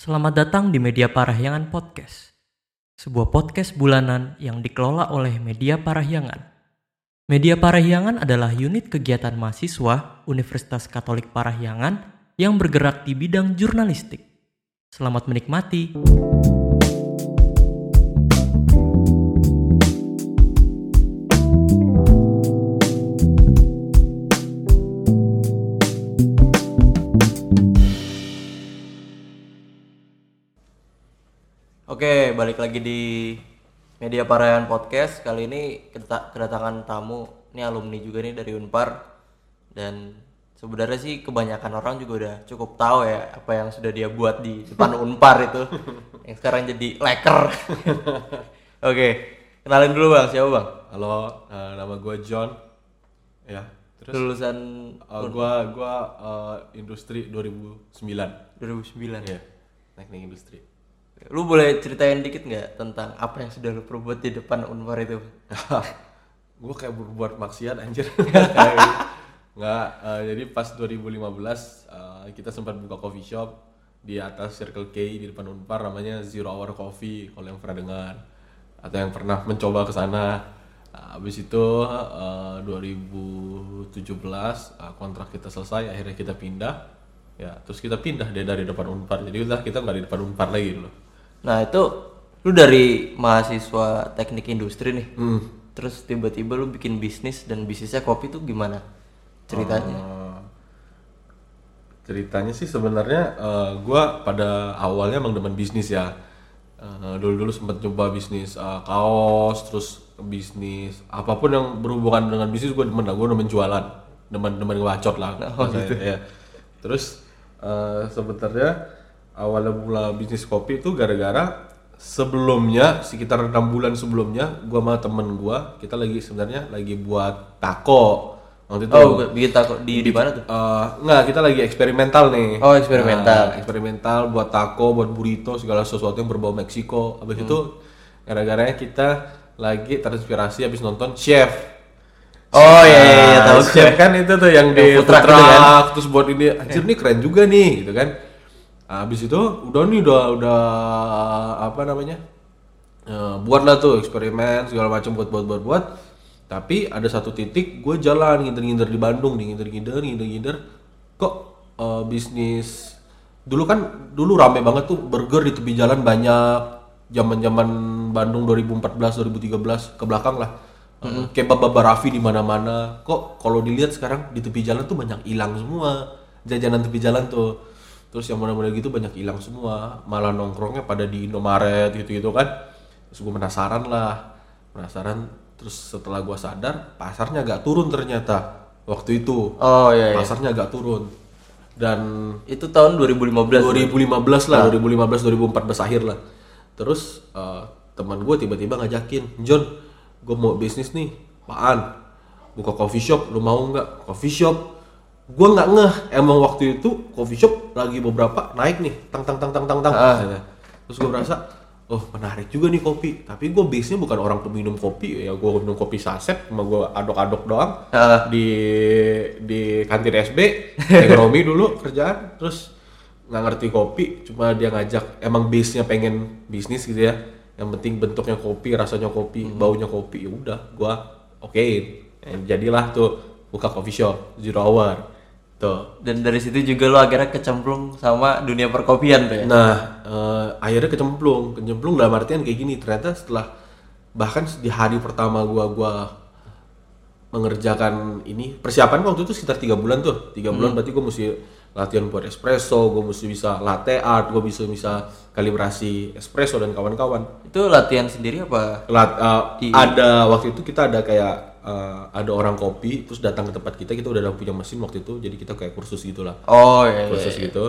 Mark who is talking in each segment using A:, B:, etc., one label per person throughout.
A: Selamat datang di Media Parahyangan Podcast, sebuah podcast bulanan yang dikelola oleh Media Parahyangan. Media Parahyangan adalah unit kegiatan mahasiswa Universitas Katolik Parahyangan yang bergerak di bidang jurnalistik. Selamat menikmati. Balik lagi di Media Parayan Podcast. Kali ini kita kedatangan tamu, ini alumni juga nih dari Unpar. Dan sebenarnya sih kebanyakan orang juga udah cukup tahu ya apa yang sudah dia buat di depan Unpar itu. yang sekarang jadi leker. Oke, kenalin dulu Bang, siapa Bang?
B: Halo, eh, nama gue John. Ya, terus
A: Lulusan
B: eh, gua gua eh, industri 2009.
A: 2009.
B: Ya, teknik industri.
A: Lu boleh ceritain dikit nggak tentang apa yang sudah lu perbuat di depan Unpar itu?
B: gue kayak berbuat maksiat anjir. Nggak, eh, jadi pas 2015 eh, kita sempat buka coffee shop di atas Circle K di depan Unpar namanya Zero Hour Coffee kalau yang pernah dengar atau yang pernah mencoba ke sana. Nah, habis itu eh, 2017 eh, kontrak kita selesai akhirnya kita pindah ya terus kita pindah deh dari depan Unpar jadi udah kita nggak di depan Unpar lagi dulu.
A: Nah itu lu dari mahasiswa teknik industri nih,
B: Hmm.
A: terus tiba-tiba lu bikin bisnis dan bisnisnya kopi tuh gimana ceritanya?
B: Eh, ceritanya sih sebenarnya eh, gua pada awalnya emang demen bisnis ya Eh, dulu-dulu sempat coba bisnis eh, kaos terus bisnis apa pun yang berhubungan dengan bisnis gue demen lah gue demen jualan demen demen ngebacot lah bahasanya, ya. terus eh, sebenarnya awalnya mula bisnis kopi itu gara-gara sebelumnya sekitar enam bulan sebelumnya gua sama temen gua kita lagi sebenarnya lagi buat taco waktu itu
A: Oh, bikin tako di di mana tuh?
B: Eh, enggak, kita lagi eksperimental nih.
A: Oh, eksperimental.
B: Nah, eksperimental buat taco, buat burrito, segala sesuatu yang berbau Meksiko. Habis itu gara-garanya kita lagi terinspirasi habis nonton Chef.
A: Oh iya iya, iya
B: Nah,
A: tahu
B: Chef kan itu tuh yang di
A: Yang food
B: food
A: truck itu kan?
B: terus buat ini anjir nih keren juga nih gitu kan. Nah, habis itu udah nih udah udah apa namanya? Eh, buatlah tuh eksperimen segala macam buat buat buat buat. Tapi ada satu titik gue jalan nginder-nginder di Bandung nih nginder-nginder nginder-nginder kok eh, bisnis dulu kan dulu rame banget tuh burger di tepi jalan banyak. Zaman-zaman Bandung 2014 2013 ke belakang lah. Eh, kebab Baba Raffi di mana-mana. Kok kalau dilihat sekarang di tepi jalan tuh banyak hilang semua. Jajanan tepi jalan tuh terus yang model-model gitu banyak hilang semua. Malah nongkrongnya pada di Indomaret gitu-gitu kan. Terus gue penasaran lah. Penasaran terus setelah gua sadar pasarnya agak turun ternyata waktu itu.
A: Oh iya iya.
B: pasarnya agak turun. Dan
A: Itu tahun 2015.
B: 2015 lah. 2015 2014 akhir lah. Terus eh, teman gue tiba-tiba ngajakin John gue mau bisnis nih apaan? Buka coffee shop lu mau nggak? Coffee shop gue nggak ngeh. Emang waktu itu coffee shop lagi beberapa naik nih. Tang tang tang tang tang tang. Gitu. terus gue merasa oh menarik juga nih kopi. Tapi gue base nya bukan orang peminum kopi ya. Gue minum kopi saset cuma gue aduk-aduk doang.
A: Ah.
B: di di kantin SB ekonomi dulu kerjaan. Terus nggak ngerti kopi cuma dia ngajak. Emang base nya pengen bisnis gitu ya. Yang penting bentuknya kopi rasanya kopi baunya kopi ya udah gua okein. Eh, jadilah tuh buka coffee shop zero hour tuh
A: Dan dari situ juga lu akhirnya kecemplung sama dunia perkopian tuh ya.
B: Nah, eh, akhirnya kecemplung, kecemplung dalam artian kayak gini. Ternyata setelah bahkan di hari pertama gua gua mengerjakan ini persiapan waktu itu sekitar tiga bulan tuh tiga bulan berarti gua mesti latihan buat espresso gua mesti bisa latte art gua bisa bisa kalibrasi espresso dan kawan-kawan
A: Itu latihan sendiri apa?
B: Lat,
A: Di-
B: ada waktu itu kita ada kayak eh, ada orang kopi terus datang ke tempat kita kita udah ada punya mesin waktu itu jadi kita kayak kursus gitulah
A: Oh iya iya.
B: kursus gitu.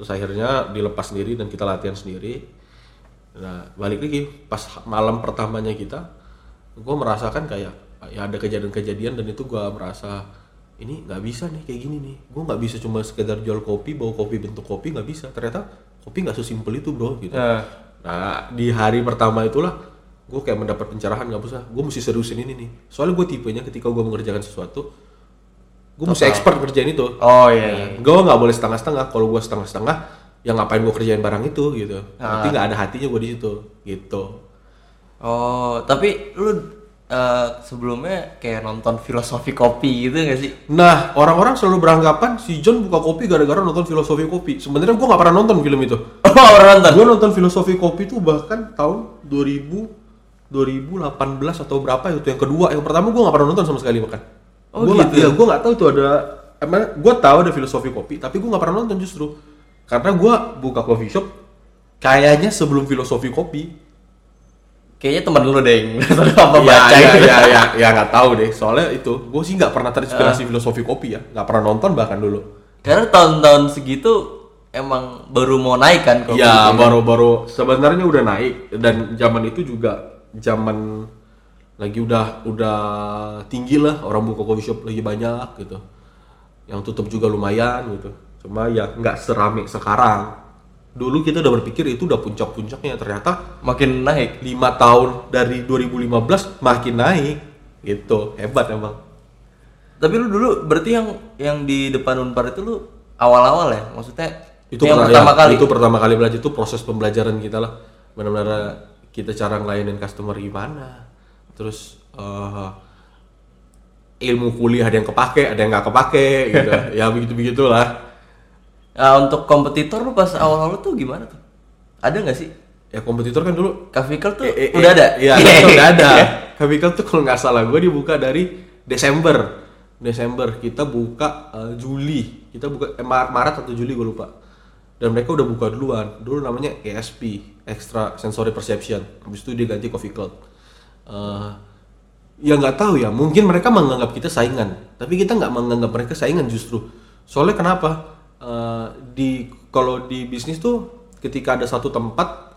B: Terus akhirnya dilepas sendiri dan kita latihan sendiri. Nah balik lagi pas malam pertamanya kita gue merasakan kayak ya ada kejadian-kejadian dan itu gue merasa ini nggak bisa nih kayak gini nih. Gue nggak bisa cuma sekedar jual kopi bawa kopi bentuk kopi nggak bisa. Ternyata kopi nggak sesimpel itu bro gitu.
A: Nah.
B: nah di hari pertama itulah gue kayak mendapat pencerahan nggak usah gue mesti seriusin ini nih soalnya gue tipenya ketika gue mengerjakan sesuatu gue mesti expert kerjain itu
A: Oh iya iya.
B: gue nggak boleh setengah-setengah kalau gue setengah-setengah ya ngapain gue kerjain barang itu gitu
A: Ah.
B: nanti nggak ada hatinya gue di situ gitu
A: Oh, tapi lu eh, sebelumnya kayak nonton filosofi kopi gitu gak sih?
B: nah orang-orang selalu beranggapan si John buka kopi gara-gara nonton filosofi kopi sebenarnya gue nggak pernah nonton film itu
A: Oh, orang nonton.
B: gue nonton filosofi kopi itu bahkan tahun 2000 2018 atau berapa itu yang kedua. Yang pertama gue nggak pernah nonton sama sekali bahkan
A: Oh,
B: gue nggak
A: gitu.
B: ya? gue nggak tahu itu ada emang gue tahu ada filosofi kopi tapi gue nggak pernah nonton justru. Karena gue buka coffee shop kayaknya sebelum filosofi kopi.
A: Kayaknya temen lu deh yang apa
B: ya,
A: baca
B: ya, ya, ya, ya nggak tahu deh. Soalnya itu gue sih nggak pernah terinspirasi filosofi kopi ya. Nggak pernah nonton bahkan dulu.
A: Karena tahun-tahun segitu emang baru mau naik kan kopi.
B: Ya? baru-baru sebenarnya udah naik. Dan zaman itu juga zaman lagi udah udah tinggi lah orang buka coffee shop lagi banyak gitu. Yang tutup juga lumayan gitu. Cuma ya nggak serame sekarang. Dulu kita udah berpikir itu udah puncak-puncaknya ternyata
A: Makin naik.
B: lima tahun dari 2015 makin naik gitu hebat emang.
A: Tapi lu dulu berarti yang yang di depan Unpar itu lu awal-awal ya? Maksudnya
B: itu
A: yang
B: pernah-
A: pertama
B: ya,
A: kali.
B: itu pertama kali belajar itu proses pembelajaran kita lah benar-benar kita cara ngelayanin customer gimana. Terus eh, ilmu kuliah ada yang kepake ada yang nggak kepake gitu. Ya begitu begitulah.
A: Nah, untuk kompetitor lu pas awal-awal tuh gimana tuh? Ada nggak sih?
B: ya kompetitor kan dulu
A: Kavikel tuh
B: eh, eh,
A: udah ada?
B: iya udah ada Kavikel tuh kalau nggak salah gue dibuka dari Desember. Desember kita buka eh, Juli. Kita buka eh, Mar- Maret atau Juli gue lupa dan mereka udah buka duluan. Dulu namanya ESP Extra Sensory Perception. Habis itu dia ganti Coffee Cloud. Eh, ya nggak tahu ya mungkin mereka menganggap kita saingan. Tapi kita nggak menganggap mereka saingan justru. Soalnya kenapa? Eh, di kalau di bisnis tuh ketika ada satu tempat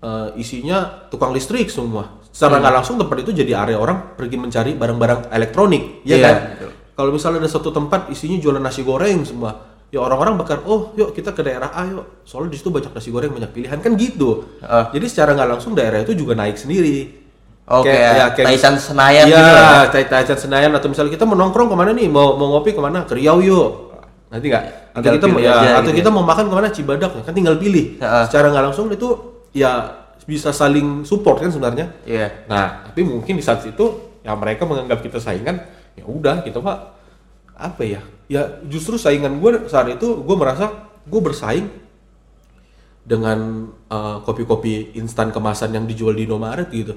B: eh, isinya tukang listrik semua. Secara nggak langsung tempat itu jadi area orang pergi mencari barang-barang elektronik, ya
A: Iya,
B: kan?
A: betul.
B: Kalau misalnya ada satu tempat isinya jualan nasi goreng semua, ya orang-orang bakal oh yuk kita ke daerah A yuk, soalnya di situ banyak nasi goreng banyak pilihan kan gitu.
A: Ah.
B: Jadi secara nggak langsung daerah itu juga naik sendiri.
A: Oh, kayak Taisan Senayan
B: Iya,
A: gitu.
B: Tai- Taisan Senayan atau misalnya kita mau nongkrong ke mana nih, mau mau ngopi ke mana? Ke Riau yuk. Nanti nggak? Atau kita ya,
A: aja
B: atau
A: gitu
B: kita mau makan ke mana? Cibadak kan tinggal pilih.
A: Heeh.
B: Secara nggak langsung itu ya bisa saling support kan sebenarnya.
A: Iya.
B: Nah, tapi mungkin di saat itu ya mereka menganggap kita saingan, ya udah kita pak apa ya? Ya justru saingan gue saat itu gue merasa gue bersaing dengan eh, kopi-kopi instan kemasan yang dijual di Indomaret gitu.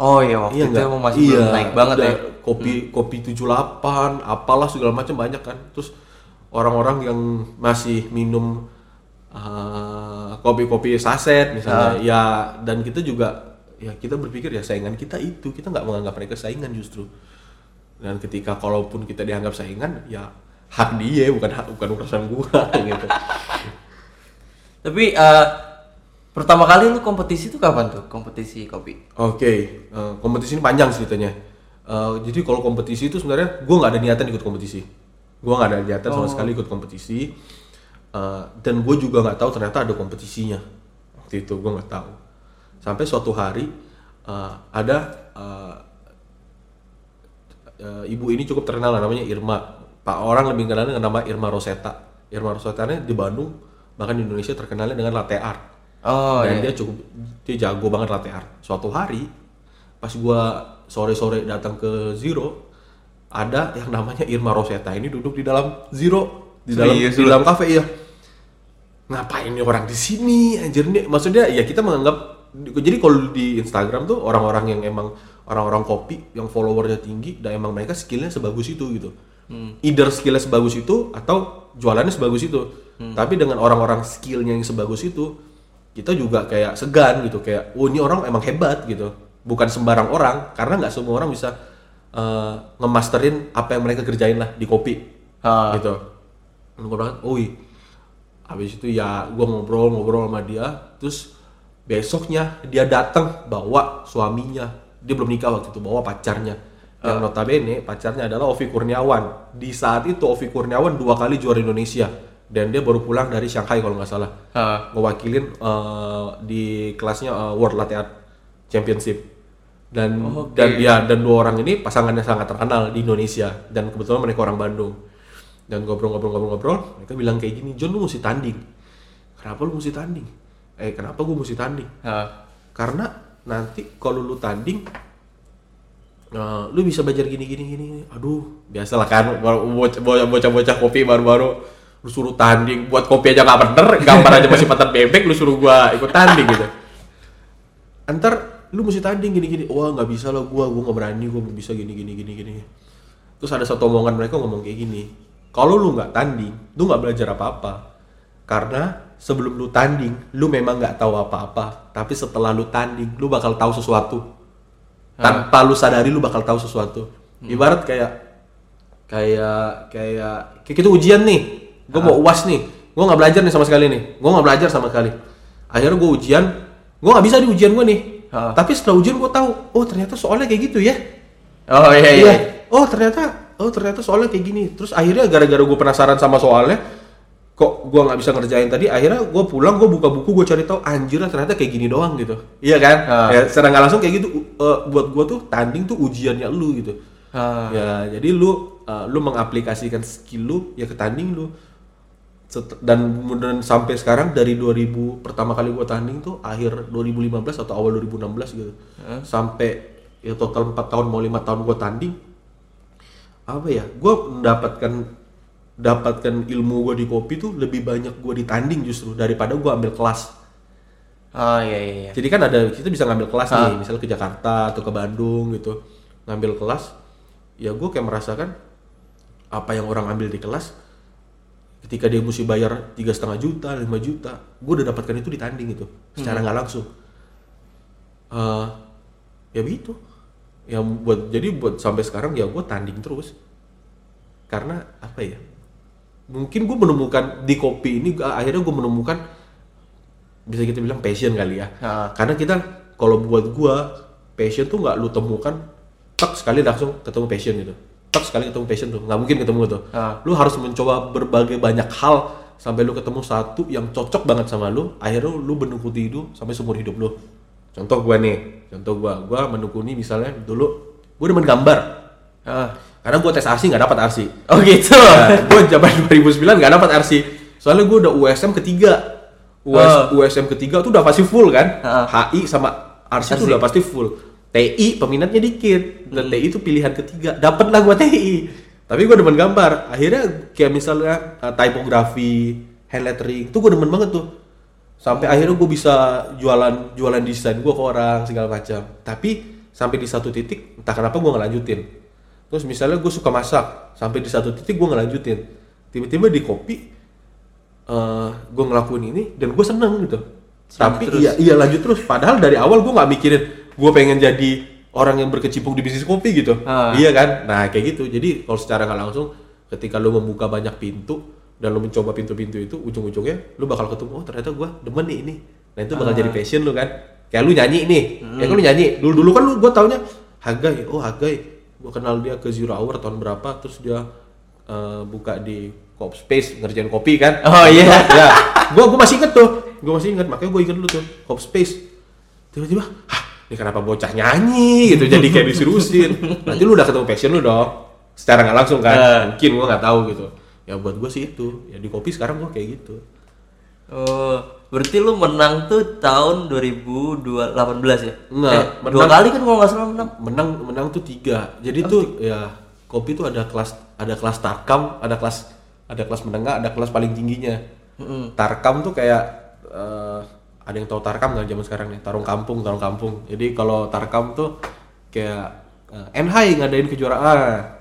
A: Oh iya waktu itu
B: nggak?
A: emang masih belum naik banget ya.
B: Kopi kopi 78, apalah segala macam banyak kan. Terus orang-orang yang masih minum eh, kopi-kopi saset misalnya,
A: Ah.
B: ya dan kita juga ya kita berpikir ya saingan kita itu, kita nggak menganggap mereka saingan justru. Dan ketika kalaupun kita dianggap saingan, ya hak dia bukan hak bukan urusan gua gitu.
A: Tapi eh, pertama kali lu kompetisi tuh kapan tuh? Kompetisi kopi.
B: Oke, eh, kompetisi ini panjang ceritanya. Eh, jadi kalau kompetisi itu sebenarnya gue nggak ada niatan ikut kompetisi. Gue nggak ada niatan sama sekali ikut kompetisi. Eh, dan gue juga nggak tahu ternyata ada kompetisinya. Waktu itu gue nggak tahu. Sampai suatu hari eh, ada eh, eh, ibu ini cukup terkenal lah, namanya Irma. Pak orang lebih kenal dengan nama Irma Rosetta. Irma Rosetta ini di Bandung bahkan di Indonesia terkenalnya dengan latte art.
A: Oh
B: dan
A: iya.
B: dia cukup dia jago banget latte art. Suatu hari pas gua sore-sore datang ke Zero ada yang namanya Irma Rosetta ini duduk di dalam Zero. Di dalam
A: Serius
B: di dalam kafe iya. Ngapain nih orang di sini? Anjir nih. Maksudnya ya kita menganggap jadi kalau di Instagram tuh orang-orang yang emang orang-orang kopi yang followernya tinggi dan emang mereka skillnya sebagus itu gitu. Either skillnya sebagus itu atau jualannya sebagus itu. Tapi dengan orang-orang skillnya yang sebagus itu kita juga kayak segan gitu. Kayak oh ini orang emang hebat gitu. Bukan sembarang orang karena nggak semua orang bisa eh, ngemasterin apa yang mereka kerjain lah di kopi
A: Ah.
B: gitu. Gue bilang oh iya. habis itu ya gue ngobrol-ngobrol sama dia terus besoknya dia datang bawa suaminya dia belum nikah waktu itu bawa pacarnya. Yang notabene pacarnya adalah Ovi Kurniawan. Di saat itu Ovi Kurniawan dua kali juara Indonesia. Dan dia baru pulang dari Shanghai kalau nggak salah.
A: Ah.
B: ngewakilin eh, di kelasnya eh, World Latte Art Championship. Dan dan ya dan dua orang ini pasangannya sangat terkenal di Indonesia. Dan kebetulan mereka orang Bandung. Dan ngobrol-ngobrol-ngobrol-ngobrol mereka bilang kayak gini John lu mesti tanding. Kenapa lu mesti tanding? Eh kenapa gue mesti tanding?
A: Ah.
B: karena nanti kalau lu tanding eh, lu bisa belajar gini gini gini. Aduh biasalah kan baru bocah- bocah bocah bocah kopi baru-baru lu suruh tanding. Buat kopi aja nggak bener gambar aja masih patat bebek lu suruh gua ikut tanding gitu. Antar lu mesti tanding gini gini. Wah nggak bisa lah gua gua nggak berani gua belum bisa gini gini gini gini. Terus ada satu omongan mereka ngomong kayak gini. Kalau lu nggak tanding lu nggak belajar apa apa karena sebelum lu tanding lu memang nggak tahu apa-apa. Tapi setelah lu tanding lu bakal tahu sesuatu. Tanpa lu sadari lu bakal tahu sesuatu. Ibarat kayak kayak kayak kayak kita ujian nih. Gue mau uas nih. Gue nggak belajar nih sama sekali nih. Gue nggak belajar sama sekali. Akhirnya gue ujian. Gue nggak bisa di ujian gue nih.
A: Ah.
B: tapi setelah ujian gue tahu oh ternyata soalnya kayak gitu ya.
A: Oh iya iya.
B: Iya. Oh ternyata, oh ternyata soalnya kayak gini. Terus akhirnya gara-gara gue penasaran sama soalnya, kok gue nggak bisa ngerjain tadi. Akhirnya gue pulang, gue buka buku, gue cari tahu anjir lah ternyata kayak gini doang gitu. Iya kan?
A: Ah.
B: Ya, secara nggak langsung kayak gitu. eh, buat gue tuh tanding tuh ujiannya lu gitu.
A: Ah.
B: Ya jadi lu eh, lu mengaplikasikan skill lu ya ke tanding lu. Set- dan kemudian sampai sekarang dari 2000 pertama kali gue tanding tuh akhir 2015 atau awal 2016 gitu sampai ya total 4 tahun mau lima tahun gue tanding apa ya gue mendapatkan dapatkan ilmu gue di kopi tuh lebih banyak gue di tanding justru daripada gue ambil kelas
A: Oh iya iya. iya.
B: jadi kan ada kita bisa ngambil kelas
A: Ah.
B: nih misalnya ke Jakarta atau ke Bandung gitu ngambil kelas ya gue kayak merasakan apa yang orang ambil di kelas ketika dia mesti bayar tiga setengah juta 5 juta gue udah dapatkan itu di tanding itu secara nggak langsung Eh, ya begitu yang buat jadi buat sampai sekarang ya gue tanding terus karena apa ya mungkin gue menemukan di kopi ini akhirnya gue menemukan bisa kita bilang passion kali ya
A: Ah.
B: karena kita kalau buat gua passion tuh nggak lu temukan tak sekali langsung ketemu passion gitu tak sekali ketemu passion tuh nggak mungkin ketemu tuh
A: Ah.
B: lu harus mencoba berbagai banyak hal sampai lu ketemu satu yang cocok banget sama lu akhirnya lu menekuni itu sampai seumur hidup lu contoh gua nih contoh gua gua menekuni misalnya dulu gua demen gambar
A: Ah.
B: Karena gua tes arsi nggak dapat arsi
A: Oh gitu.
B: Nah, gue zaman 2009 nggak dapat RC. Soalnya gue udah USM ketiga. US,
A: Oh.
B: USM ketiga tuh udah pasti full kan?
A: Heeh.
B: HI sama RC tuh
A: RC.
B: udah pasti full. TI peminatnya dikit dan TI itu pilihan ketiga. Dapet lah gue TI. Tapi gue demen gambar. Akhirnya kayak misalnya uh, typografi, hand lettering, tuh gue demen banget tuh. Sampai akhirnya gue bisa jualan jualan desain gue ke orang segala macam. Tapi sampai di satu titik entah kenapa gue ngelanjutin. Terus misalnya gue suka masak, sampai di satu titik gue ngelanjutin. Tiba-tiba di kopi, eh gue ngelakuin ini dan gue seneng gitu. Tapi
A: terus.
B: iya iya lanjut terus. Padahal dari awal gue nggak mikirin gue pengen jadi orang yang berkecimpung di bisnis kopi gitu.
A: Ah.
B: Iya kan? Nah kayak gitu. Jadi kalau secara nggak langsung, ketika lu membuka banyak pintu dan lu mencoba pintu-pintu itu, ujung-ujungnya lu bakal ketemu oh ternyata gue demen nih ini. Nah itu bakal jadi passion lu kan. Kayak lu nyanyi nih, ya kan lu nyanyi. Dulu dulu kan lu gue taunya Hagai, oh Hagai, gue kenal dia ke Zero Hour tahun berapa, terus dia eh, buka di Cop Space ngerjain kopi kan.
A: Oh, iya.
B: ya, gue gue masih inget tuh, gue masih inget, makanya gue inget dulu tuh Cop Space. Tiba-tiba, hah, ini kenapa bocah nyanyi gitu, jadi kayak disurusin. Nanti lu udah ketemu passion lu dong, secara nggak langsung kan,
A: Eh.
B: mungkin gue nggak tahu gitu. Ya buat gue sih itu, ya di kopi sekarang gue kayak gitu.
A: Oh, berarti lu menang tuh tahun 2018 ya?
B: Enggak,
A: Eh, dua
B: menang-
A: kali kan kalau nggak salah menang.
B: menang menang tuh tiga. Jadi tuh ya kopi tuh ada kelas ada kelas tarkam ada kelas ada kelas menengah ada kelas paling tingginya. Tarkam tuh kayak eh, ada yang tahu tarkam nggak zaman sekarang nih? Tarung kampung tarung kampung. Jadi kalau tarkam tuh kayak eh, NHI ngadain kejuaraan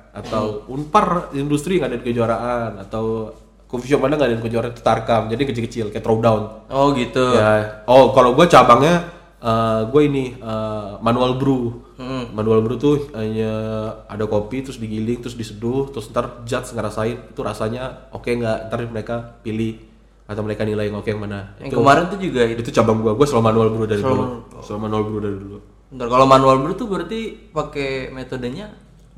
B: atau unpar industri ngadain kejuaraan atau coffee shop mana ngadain kejuaraan itu tarkam jadi kecil-kecil kayak throwdown
A: Oh gitu.
B: Ya, oh kalau gue cabangnya gue ini eh, manual brew. Manual brew tuh hanya ada kopi terus digiling terus diseduh terus ntar judge ngerasain itu rasanya oke nggak ntar mereka pilih atau mereka nilai yang oke yang mana.
A: Yang kemarin tuh juga itu.
B: Itu cabang gue, gue selalu manual brew dari dulu. Selalu manual brew dari dulu.
A: Bentar, kalau manual brew tuh berarti pakai metodenya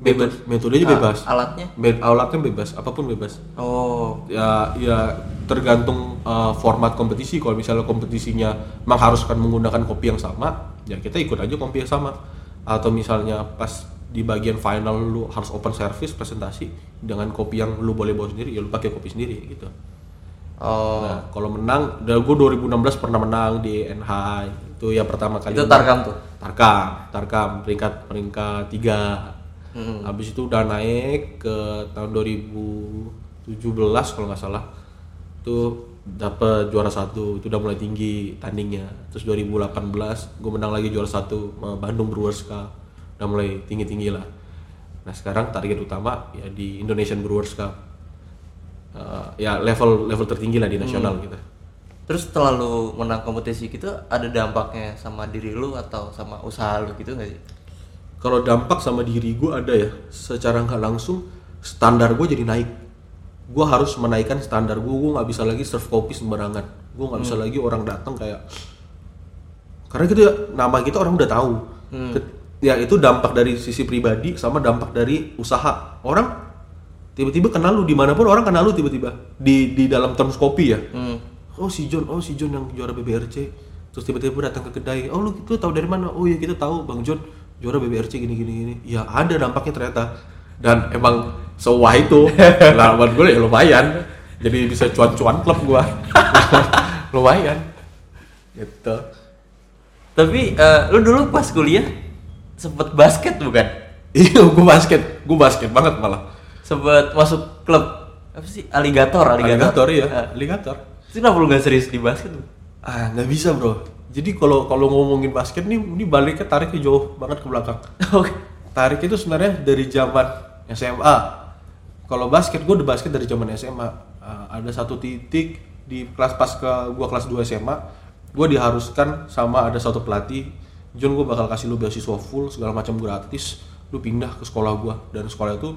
A: bebas.
B: Metodenya
A: Ah,
B: bebas.
A: alatnya?
B: Be- alatnya bebas, apa pun bebas.
A: Oh.
B: ya ya tergantung uh, format kompetisi kalau misalnya kompetisinya mengharuskan menggunakan kopi yang sama ya kita ikut aja kopi yang sama atau misalnya pas di bagian final lu harus open service presentasi dengan kopi yang lu boleh bawa sendiri ya lu pakai kopi sendiri gitu
A: Oh,
B: nah kalau menang dan gue 2016 pernah menang di NH itu ya pertama kali
A: itu
B: menang.
A: Tarkam tuh.
B: Tarkam, Tarkam peringkat peringkat tiga. Habis itu udah naik ke tahun 2017 kalau nggak salah. Itu dapet juara satu, itu udah mulai tinggi tandingnya. Terus 2018 gue menang lagi juara satu Bandung Brewers Cup. Udah mulai tinggi tinggi lah. Nah sekarang target utama ya di Indonesian Brewers Cup. Eh, ya level level tertinggi lah di nasional gitu.
A: Terus setelah lu menang kompetisi gitu ada dampaknya sama diri lu atau sama usaha lu gitu nggak sih?
B: Kalau dampak sama diri gue ada ya secara nggak langsung standar gue jadi naik. Gue harus menaikkan standar gue gue nggak bisa lagi serve kopi sembarangan. Gue nggak bisa lagi orang datang kayak karena gitu ya, nama kita orang udah tahu. Ket- ya itu dampak dari sisi pribadi sama dampak dari usaha. Orang tiba-tiba kenal lu di mana pun orang kenal lu tiba-tiba. Di di dalam terms kopi ya.
A: Hmm.
B: oh si John oh si John yang juara BBRC terus tiba-tiba datang ke kedai. Oh lu itu tahu dari mana? Oh ya kita tahu bang John juara BBRC gini gini gini. Ya ada dampaknya ternyata. Dan emang sewah itu. Buat gue ya lumayan. Jadi bisa cuan-cuan klub gua. Lumayan. Gitu.
A: Tapi eh, lu dulu pas kuliah sempet basket bukan?
B: iya gue basket. Gue basket banget malah.
A: Sempet masuk klub apa sih? Aligator, aligator.
B: aligator ya aligator.
A: Itu kenapa lu gak serius di basket? lu?
B: ah nggak bisa bro jadi kalau kalau ngomongin basket nih ini baliknya tariknya jauh banget ke belakang
A: Oke.
B: tarik itu sebenarnya dari zaman SMA. Kalau basket gue udah basket dari zaman SMA. Uh, ada satu titik di kelas pas ke gua kelas 2 SMA, gue diharuskan sama ada satu pelatih, John gue bakal kasih lu beasiswa full segala macam gratis, lu pindah ke sekolah gua dan sekolah itu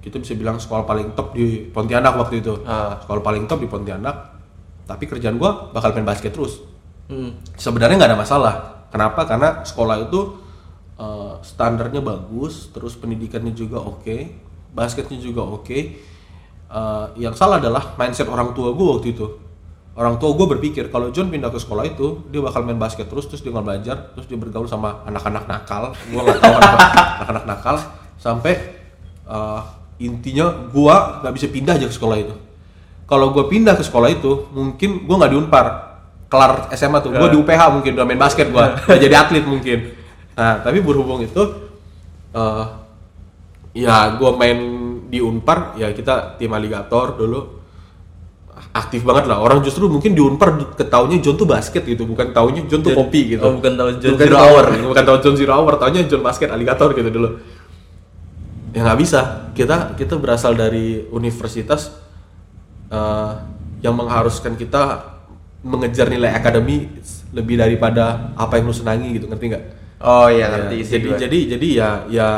B: kita bisa bilang sekolah paling top di Pontianak waktu itu.
A: Ah.
B: Sekolah paling top di Pontianak. Tapi kerjaan gua bakal main basket terus
A: Hmm.
B: sebenarnya nggak ada masalah. Kenapa? Karena sekolah itu eh, standarnya bagus, terus pendidikannya juga oke, basketnya juga oke. Eh, yang salah adalah mindset orang tua gue waktu itu. Orang tua gue berpikir kalau John pindah ke sekolah itu dia bakal main basket terus, terus dia nggak belajar, terus dia bergaul sama anak-anak nakal. Gue nggak tahu anak- anak-anak nakal sampai eh, intinya gue nggak bisa pindah aja ke sekolah itu. Kalau gue pindah ke sekolah itu, mungkin gue nggak diunpar kelar SMA tuh, gue di UPH mungkin udah main basket gue, udah jadi atlet mungkin. Nah, tapi berhubung itu, eh ya gue main di Unpar, ya kita tim aligator dulu aktif banget lah. Orang justru mungkin di Unpar ketaunya John tuh basket gitu, bukan taunya John tuh
A: John-
B: kopi gitu.
A: oh, bukan tahu John
B: Bukan
A: Zero Hour.
B: bukan tahu John Zero Hour, taunya John basket aligator gitu dulu. Ya nggak bisa. Kita kita berasal dari universitas eh, yang mengharuskan kita mengejar nilai akademi lebih daripada apa yang lu senangi gitu, ngerti nggak?
A: Oh iya
B: Ya,
A: ngerti sih
B: jadi jadi jadi ya ya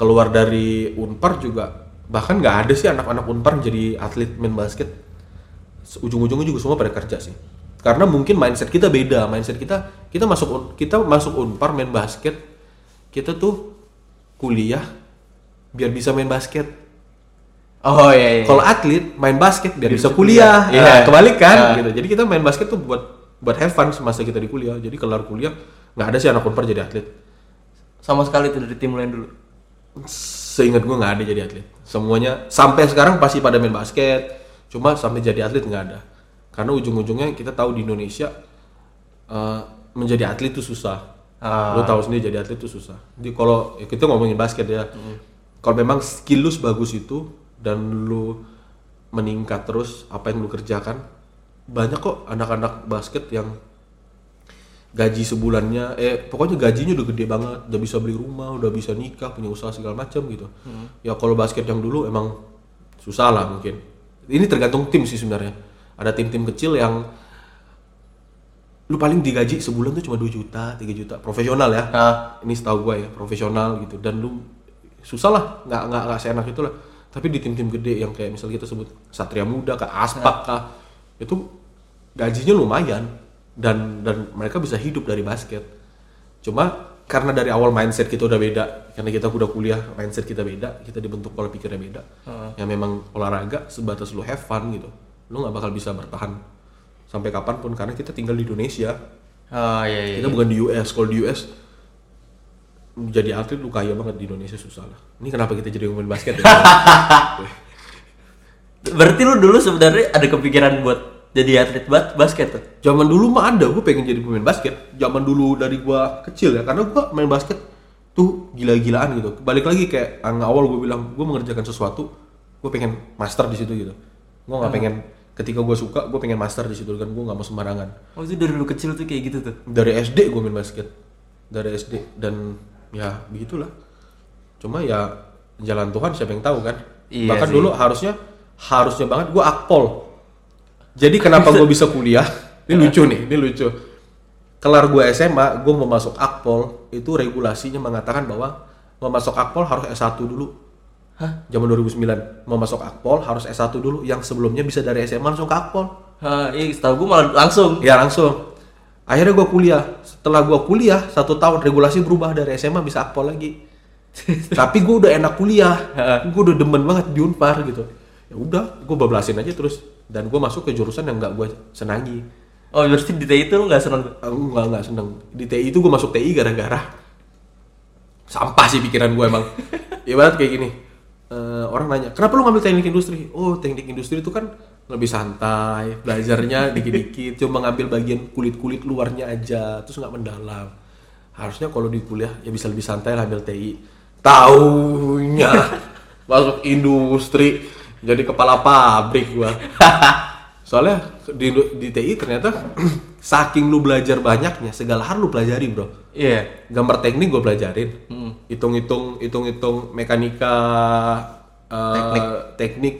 B: keluar dari Unpar juga bahkan nggak ada sih anak-anak Unpar jadi atlet main basket. Ujung-ujungnya juga semua pada kerja sih. Karena mungkin mindset kita beda mindset kita kita masuk kita masuk Unpar main basket kita tuh kuliah biar bisa main basket
A: Oh iya iya.
B: kalau atlet main basket biar bisa kuliah. Nah,
A: Iya.
B: kebalik kan
A: Nah.
B: gitu. Jadi kita main basket tuh buat buat have fun semasa kita di kuliah. Jadi kelar kuliah nggak ada sih anak unpar jadi atlet.
A: sama sekali tuh dari tim lain dulu.
B: Seingat gue nggak ada jadi atlet. Semuanya sampai sekarang pasti pada main basket. Cuma sampai jadi atlet nggak ada. Karena ujung-ujungnya kita tahu di Indonesia eh, menjadi atlet itu susah.
A: Ah.
B: Lo tahu sendiri jadi atlet itu susah. Jadi kalau ya kita ngomongin basket ya, kalau memang skill lu sebagus itu dan lu meningkat terus apa yang lu kerjakan, banyak kok anak-anak basket yang gaji sebulannya eh pokoknya gajinya udah gede banget udah bisa beli rumah udah bisa nikah punya usaha segala macam gitu. Ya kalau basket yang dulu emang susah lah mungkin. Ini tergantung tim sih sebenarnya. Ada tim-tim kecil yang lu paling digaji sebulan tuh cuma 2 juta 3 juta. Profesional ya. Ini setahu gue ya profesional gitu. Dan lu susah lah nggak nggak nggak seenak itu lah tapi di tim-tim gede yang kayak misalnya kita sebut Satria Muda kah Aspak kah itu gajinya lumayan dan dan mereka bisa hidup dari basket. Cuma karena dari awal mindset kita udah beda karena kita udah kuliah mindset kita beda kita dibentuk pola pikirnya beda. Ya memang olahraga sebatas lu have fun gitu. Lu nggak bakal bisa bertahan sampai kapan pun karena kita tinggal di Indonesia.
A: Oh iya iya.
B: kita bukan di US kalau di US jadi atlet lu kaya banget di Indonesia susah lah. Ini kenapa kita jadi ngomongin basket ya?
A: Berarti lu dulu sebenarnya ada kepikiran buat jadi atlet bas basket tuh?
B: Zaman dulu mah ada, gue pengen jadi pemain basket. Zaman dulu dari gua kecil ya, karena gua main basket tuh gila-gilaan gitu. Balik lagi kayak ang- awal gue bilang, gue mengerjakan sesuatu, gue pengen master di situ gitu. Gue nggak pengen ketika gue suka, gue pengen master di situ kan, gue nggak mau sembarangan.
A: Oh itu dari lu kecil tuh kayak gitu tuh?
B: Dari SD gue main basket, dari SD dan ya begitulah. Cuma ya jalan Tuhan siapa yang tahu kan.
A: Iya
B: Bahkan
A: sih.
B: dulu harusnya harusnya banget gue akpol. Jadi kenapa gue bisa kuliah? Ini lucu nih, ini lucu. Kelar gue SMA, gue mau masuk akpol itu regulasinya mengatakan bahwa mau masuk akpol harus S1 dulu.
A: Hah?
B: Zaman 2009 mau masuk akpol harus S1 dulu. Yang sebelumnya bisa dari SMA langsung ke akpol.
A: Hah, iya setahu gue malah langsung.
B: Ya langsung. Akhirnya gue kuliah. Setelah gue kuliah satu tahun regulasi berubah dari SMA bisa akpol lagi. Tapi gue udah enak kuliah. gue udah demen banget di Unpar gitu. Ya udah, gue bablasin aja terus. Dan gue masuk ke jurusan yang nggak gue senangi.
A: Oh berarti di TI itu lu nggak seneng?
B: Aku nggak seneng. Di TI itu gue masuk TI gara-gara sampah sih pikiran gue emang. Ibarat kayak gini. eh, orang nanya, kenapa lu ngambil teknik industri? Oh, teknik industri itu kan lebih santai, belajarnya dikit-dikit, cuma ngambil bagian kulit-kulit luarnya aja, terus nggak mendalam. Harusnya kalau di kuliah ya bisa lebih santai lah ambil TI. Taunya masuk industri jadi kepala pabrik gua. Soalnya di, di TI ternyata saking lu belajar banyaknya segala hal lu pelajari bro.
A: Iya.
B: Gambar teknik gue pelajarin,
A: Hmm.
B: hitung-hitung hitung-hitung mekanika eh,
A: Teknik.
B: teknik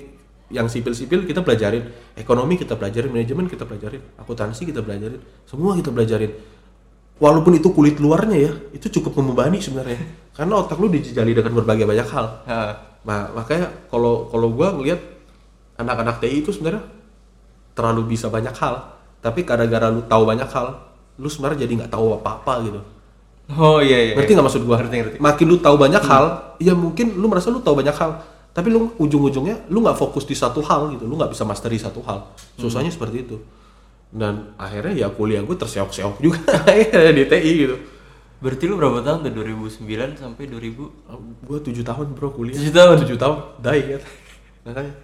B: yang sipil-sipil kita pelajarin, ekonomi kita pelajarin, manajemen kita pelajarin, akuntansi kita pelajarin, semua kita pelajarin. Walaupun itu kulit luarnya ya, itu cukup membebani sebenarnya. Karena otak lu dijajali dengan berbagai banyak hal. Nah, makanya kalau kalau gua ngelihat anak-anak TI itu sebenarnya terlalu bisa banyak hal, tapi gara-gara lu tahu banyak hal, lu sebenarnya jadi nggak tahu apa-apa gitu.
A: Oh iya iya.
B: Ngerti nggak maksud gua?
A: Ngerti, ngerti.
B: Makin lu tahu banyak hal, ya mungkin lu merasa lu tahu banyak hal, tapi lu ujung-ujungnya lu nggak fokus di satu hal gitu, lu nggak bisa mastery satu hal. Susahnya seperti itu. Dan akhirnya ya kuliah gue terseok-seok juga akhirnya di TI gitu.
A: Berarti lu berapa tahun tuh? 2009 sampai 2000?
B: Gue tujuh tahun bro kuliah.
A: Tujuh tahun?
B: Tujuh tahun. Dai kan. Makanya.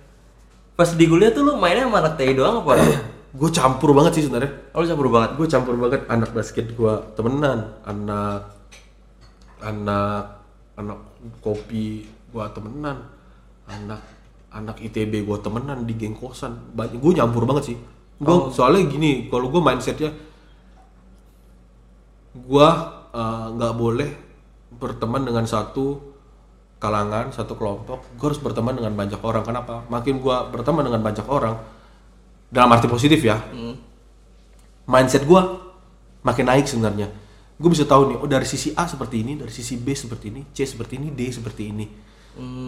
A: Pas di kuliah tuh lu mainnya sama anak TI doang apa?
B: gue campur banget sih sebenarnya.
A: Oh lu campur banget.
B: gue campur banget anak basket gue temenan anak anak anak kopi gue temenan anak anak itb gue temenan di geng kosan. Banyak gue nyampur banget sih. Gue soalnya gini kalau gue mindsetnya gue eh, nggak boleh berteman dengan satu kalangan satu kelompok. Gue harus berteman dengan banyak orang. Kenapa? Makin gue berteman dengan banyak orang dalam arti positif ya mindset gue makin naik sebenarnya. Gue bisa tahu nih oh dari sisi A seperti ini dari sisi B seperti ini C seperti ini D seperti ini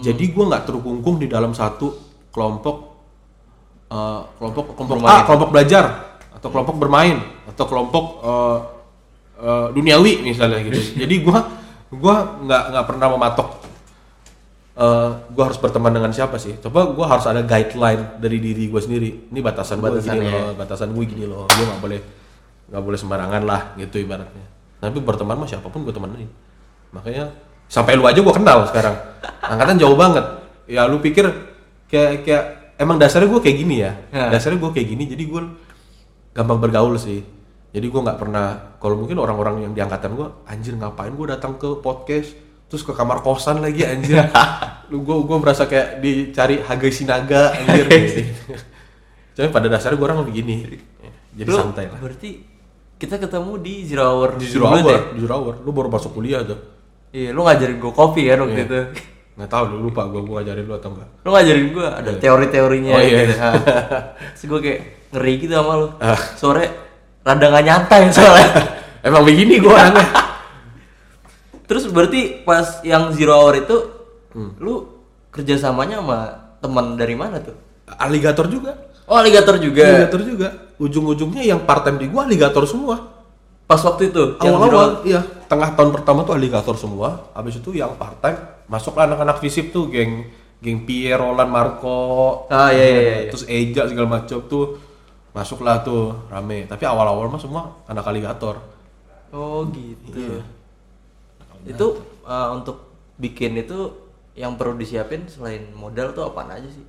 B: jadi gue nggak terkungkung di dalam satu kelompok eh, kelompok kelompok A kelompok belajar atau kelompok bermain atau kelompok eh, eh, duniawi misalnya gitu jadi gue gue nggak nggak pernah mematok eh gue harus berteman dengan siapa sih? Coba gue harus ada guideline dari diri gue sendiri. Ini batasan gue gini loh, batasan gue gini loh. Gue nggak boleh nggak boleh sembarangan lah gitu ibaratnya. Tapi berteman mah siapa pun gue temenin. Makanya sampai lu aja gue kenal sekarang. Angkatan jauh banget. Ya lu pikir kayak kayak emang dasarnya gue kayak gini ya.
A: Ya.
B: Dasarnya gue kayak gini. Jadi gue gampang bergaul sih. Jadi gue nggak pernah. Kalau mungkin orang-orang yang di angkatan gue, anjir ngapain gue datang ke podcast terus ke kamar kosan lagi anjir. Lu gue gue merasa kayak dicari Hagai Sinaga anjir. Tapi pada dasarnya gue orang begini. Jadi
A: Lu
B: santai lah.
A: Berarti kita ketemu di Zero Hour
B: Di Zero Hour,
A: deh.
B: di Zero Hour. Lu baru masuk kuliah tuh.
A: Iya, lu ngajarin gue kopi kan waktu
B: Iya.
A: itu.
B: Nggak tahu lu lupa gue gue ngajarin lu atau enggak.
A: Lu ngajarin gue ada teori-teorinya
B: Oh, iya.
A: gitu. Terus gue kayak ngeri gitu sama lu.
B: Ah.
A: Sore rada gak nyantai soalnya.
B: Emang begini gue orangnya.
A: Terus berarti pas yang Zero Hour itu
B: Hmm.
A: lu kerjasamanya sama teman dari mana tuh?
B: Aligator juga.
A: Oh, aligator juga.
B: Aligator juga. Ujung-ujungnya yang part time di gua aligator semua.
A: Pas waktu itu yang.
B: Awal-awal iya, tengah tahun pertama tuh aligator semua. Habis itu yang part time masuklah anak-anak visip tuh geng geng Pierre, Roland, Marco.
A: Ah, iya, iya, iya.
B: Terus Eja segala macam tuh masuklah tuh rame. Tapi awal-awal mah semua anak aligator.
A: Oh, gitu.
B: Iya.
A: Itu eh, untuk bikin itu yang perlu disiapin selain modal tuh apaan aja sih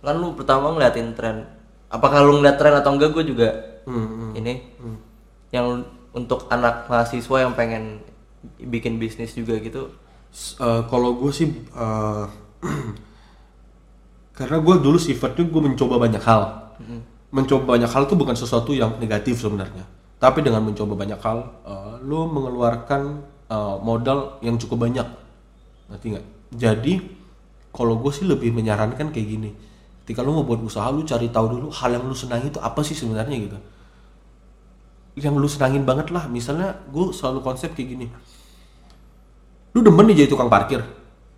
A: kan lu pertama ngeliatin tren apakah lu ngeliat tren atau enggak gue juga
B: Hmm,
A: ini yang untuk anak mahasiswa yang pengen bikin bisnis juga gitu?
B: Eh, kalau gue sih eh, karena gue dulu sifatnya gue mencoba banyak hal. Mencoba banyak hal itu bukan sesuatu yang negatif sebenarnya. Tapi dengan mencoba banyak hal eh, lu mengeluarkan eh, modal yang cukup banyak. Ngerti nggak? Jadi kalau gue sih lebih menyarankan kayak gini. Ketika lu mau buat usaha lu cari tahu dulu hal yang lu senangi itu apa sih sebenarnya gitu yang lu senangin banget lah. Misalnya gue selalu konsep kayak gini. Lu demen nih jadi tukang parkir.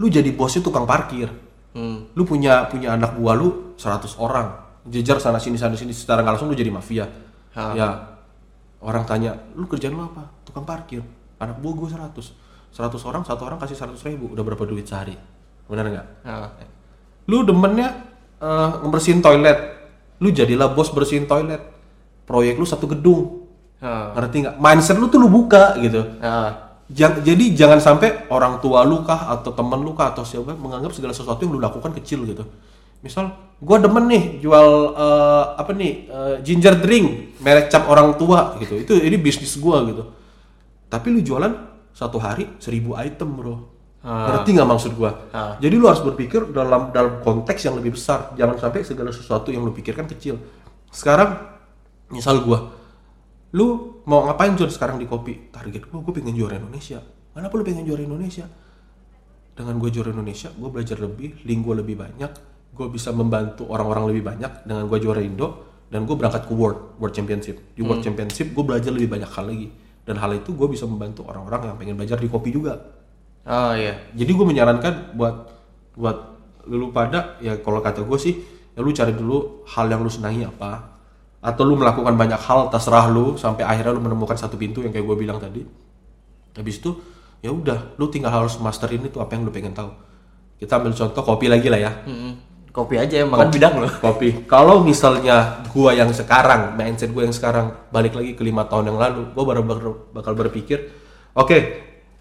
B: Lu jadi bosnya tukang parkir.
A: Hmm.
B: lu punya punya anak buah lu 100 orang. Jejar sana sini sana sini. Secara nggak langsung lu jadi mafia.
A: Ha.
B: ya. Orang tanya lu kerjaan lu apa? Tukang parkir. Anak buah gue 100 100 orang satu orang kasih 100 ribu. Udah berapa duit sehari? Benar nggak? Lu demennya eh, ngebersihin toilet. Lu jadilah bos bersihin toilet. Proyek lu satu gedung ngerti nggak mindset lu tuh lu buka gitu
A: nah,
B: Jang- jadi jangan sampai orang tua lu kah atau temen lu kah atau siapa menganggap segala sesuatu yang lu lakukan kecil gitu. Misal, gua demen nih jual eh, apa nih eh, ginger drink merek cap orang tua gitu. Itu ini bisnis gua gitu. Tapi lu jualan satu hari seribu item bro. Ngerti nggak maksud gua?
A: Ah.
B: Jadi lu harus berpikir dalam dalam konteks yang lebih besar. Jangan sampai segala sesuatu yang lu pikirkan kecil. Sekarang misal gua lu mau ngapain John sekarang di kopi? Target gua gue pengen juara Indonesia. Kenapa lu pengen juara Indonesia? Dengan gue juara Indonesia gue belajar lebih link gue lebih banyak gue bisa membantu orang-orang lebih banyak. Dengan gue juara Indo dan gue berangkat ke World World Championship. Di World Championship gue belajar lebih banyak hal lagi. Dan hal itu gue bisa membantu orang-orang yang pengen belajar di kopi juga.
A: Oh iya.
B: Jadi gue menyarankan buat buat lu pada ya kalau kata gue sih ya lu cari dulu hal yang lu senangi apa atau lu melakukan banyak hal terserah lu sampai akhirnya lu menemukan satu pintu yang kayak gue bilang tadi. Habis itu ya udah lu tinggal harus masterin itu apa yang lu pengen tahu. Kita ambil contoh kopi lagi lah ya.
A: Mm-mm. kopi aja emang kan bidang lo
B: kopi. Kalau misalnya gua yang sekarang mindset gua yang sekarang balik lagi ke lima tahun yang lalu gua baru bakal, berpikir oke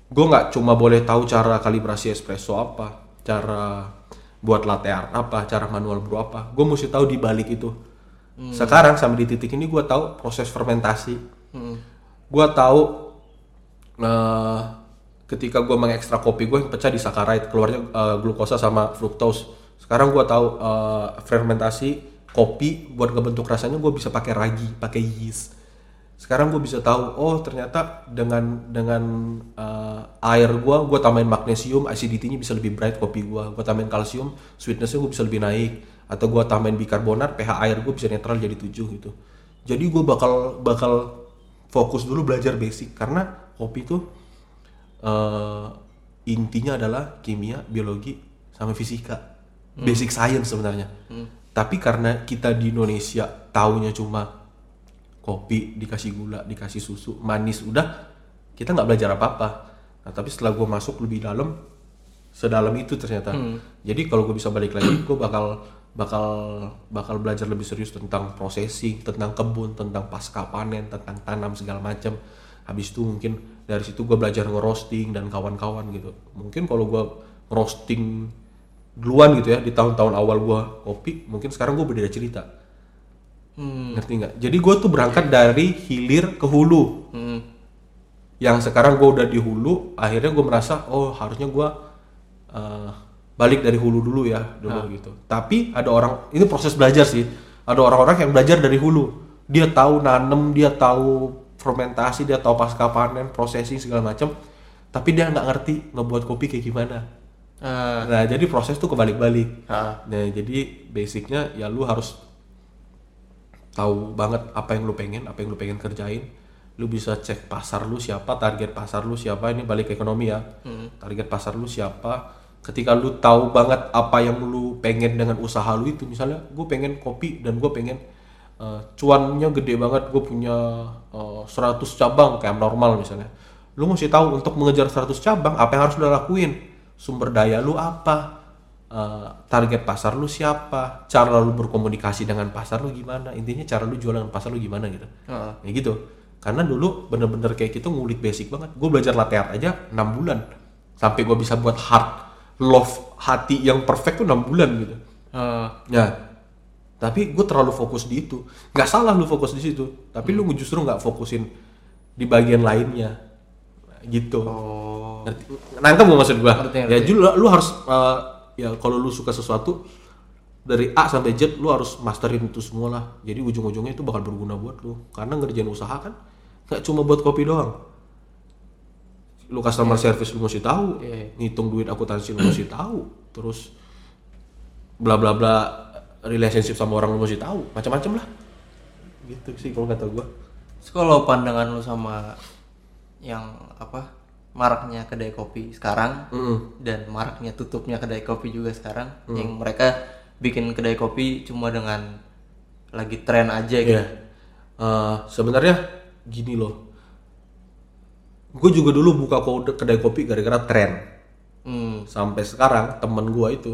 B: gua nggak cuma boleh tahu cara kalibrasi espresso apa cara buat latte art apa cara manual brew apa gua mesti tahu di balik itu sekarang sampai di titik ini gua tahu proses fermentasi.
A: Mm.
B: gua tahu eh, ketika gua mengekstrak kopi gue yang pecah di saccharide keluarnya eh, glukosa sama fructose. Sekarang gua tahu eh, fermentasi kopi buat ngebentuk rasanya gue bisa pakai ragi pakai yeast. Sekarang gue bisa tahu oh ternyata dengan dengan eh, air gua gue tambahin magnesium acidity-nya bisa lebih bright kopi gua. Gue tambahin kalsium sweetness-nya gue bisa lebih naik atau gue tambahin bikarbonat pH air gue bisa netral jadi 7 gitu jadi gue bakal bakal fokus dulu belajar basic karena kopi itu eh, intinya adalah kimia, biologi, sama fisika, basic science sebenarnya. Tapi karena kita di Indonesia taunya cuma kopi dikasih gula, dikasih susu, manis udah, kita nggak belajar apa-apa. Nah, tapi setelah gue masuk lebih dalam, sedalam itu ternyata. Jadi kalau gue bisa balik lagi, gue bakal bakal bakal belajar lebih serius tentang processing, tentang kebun, tentang pasca panen, tentang tanam segala macam. Habis itu mungkin dari situ gue belajar ngerosting dan kawan-kawan gitu. Mungkin kalau gue ngerosting duluan gitu ya di tahun-tahun awal gue kopi, mungkin sekarang gue beda cerita.
A: Hmm.
B: Ngerti nggak? Jadi gue tuh berangkat dari hilir ke hulu
A: Hmm.
B: yang sekarang gue udah di hulu akhirnya gue merasa oh harusnya gue eh, balik dari hulu dulu ya dulu gitu. Tapi ada orang ini proses belajar sih. Ada orang-orang yang belajar dari hulu. Dia tahu nanem dia tahu fermentasi dia tahu pasca panen processing segala macam tapi dia nggak ngerti ngebuat kopi kayak gimana.
A: Ah,
B: nah jadi proses tuh kebalik-balik.
A: Ah.
B: Nah, jadi basicnya ya lu harus tahu banget apa yang lu pengen, apa yang lu pengen kerjain. Lu bisa cek pasar lu siapa, target pasar lu siapa, ini balik ke ekonomi ya. Target pasar lu siapa. Ketika lu tahu banget apa yang lu pengen dengan usaha lu itu, misalnya gue pengen kopi dan gue pengen eh, cuannya gede banget, gue punya eh, 100 cabang kayak normal misalnya. Lu mesti tahu untuk mengejar 100 cabang apa yang harus lu lakuin. Sumber daya lu apa? eh, target pasar lu siapa, cara lu berkomunikasi dengan pasar lu gimana, intinya cara lu jualan dengan pasar lu gimana gitu,
A: Ah.
B: kayak gitu. Karena dulu bener-bener kayak gitu ngulik basic banget. Gue belajar latte art aja 6 bulan sampai gue bisa buat heart love hati yang perfect tuh enam bulan gitu.
A: Eh,
B: ya. Tapi gue terlalu fokus di itu. Nggak salah lu fokus di situ tapi lu justru nggak fokusin di bagian lainnya. Gitu.
A: Oh.
B: ngerti? Nangkep gak maksud gua.
A: Ngerti,
B: ya
A: ngerti.
B: lu, lu harus uh, ya kalau lu suka sesuatu dari A sampai Z lu harus masterin itu semua lah. Jadi ujung-ujungnya itu bakal berguna buat lu. Karena ngerjain usaha kan nggak cuma buat kopi doang lu customer service lu mesti tahu
A: Iya.
B: ngitung duit akuntansi lu mesti tahu terus bla bla bla relationship sama orang lu mesti tahu macam-macam lah gitu sih kalau kata gua
A: Terus kalau pandangan lu sama yang apa maraknya kedai kopi sekarang
B: Mm-mm.
A: dan maraknya tutupnya kedai kopi juga sekarang
B: Hmm.
A: yang mereka bikin kedai kopi cuma dengan lagi tren aja gitu.
B: Iya. Eh, sebenarnya gini loh. Gue juga dulu buka kedai kopi gara-gara tren.
A: Hmm.
B: Sampai sekarang temen gue itu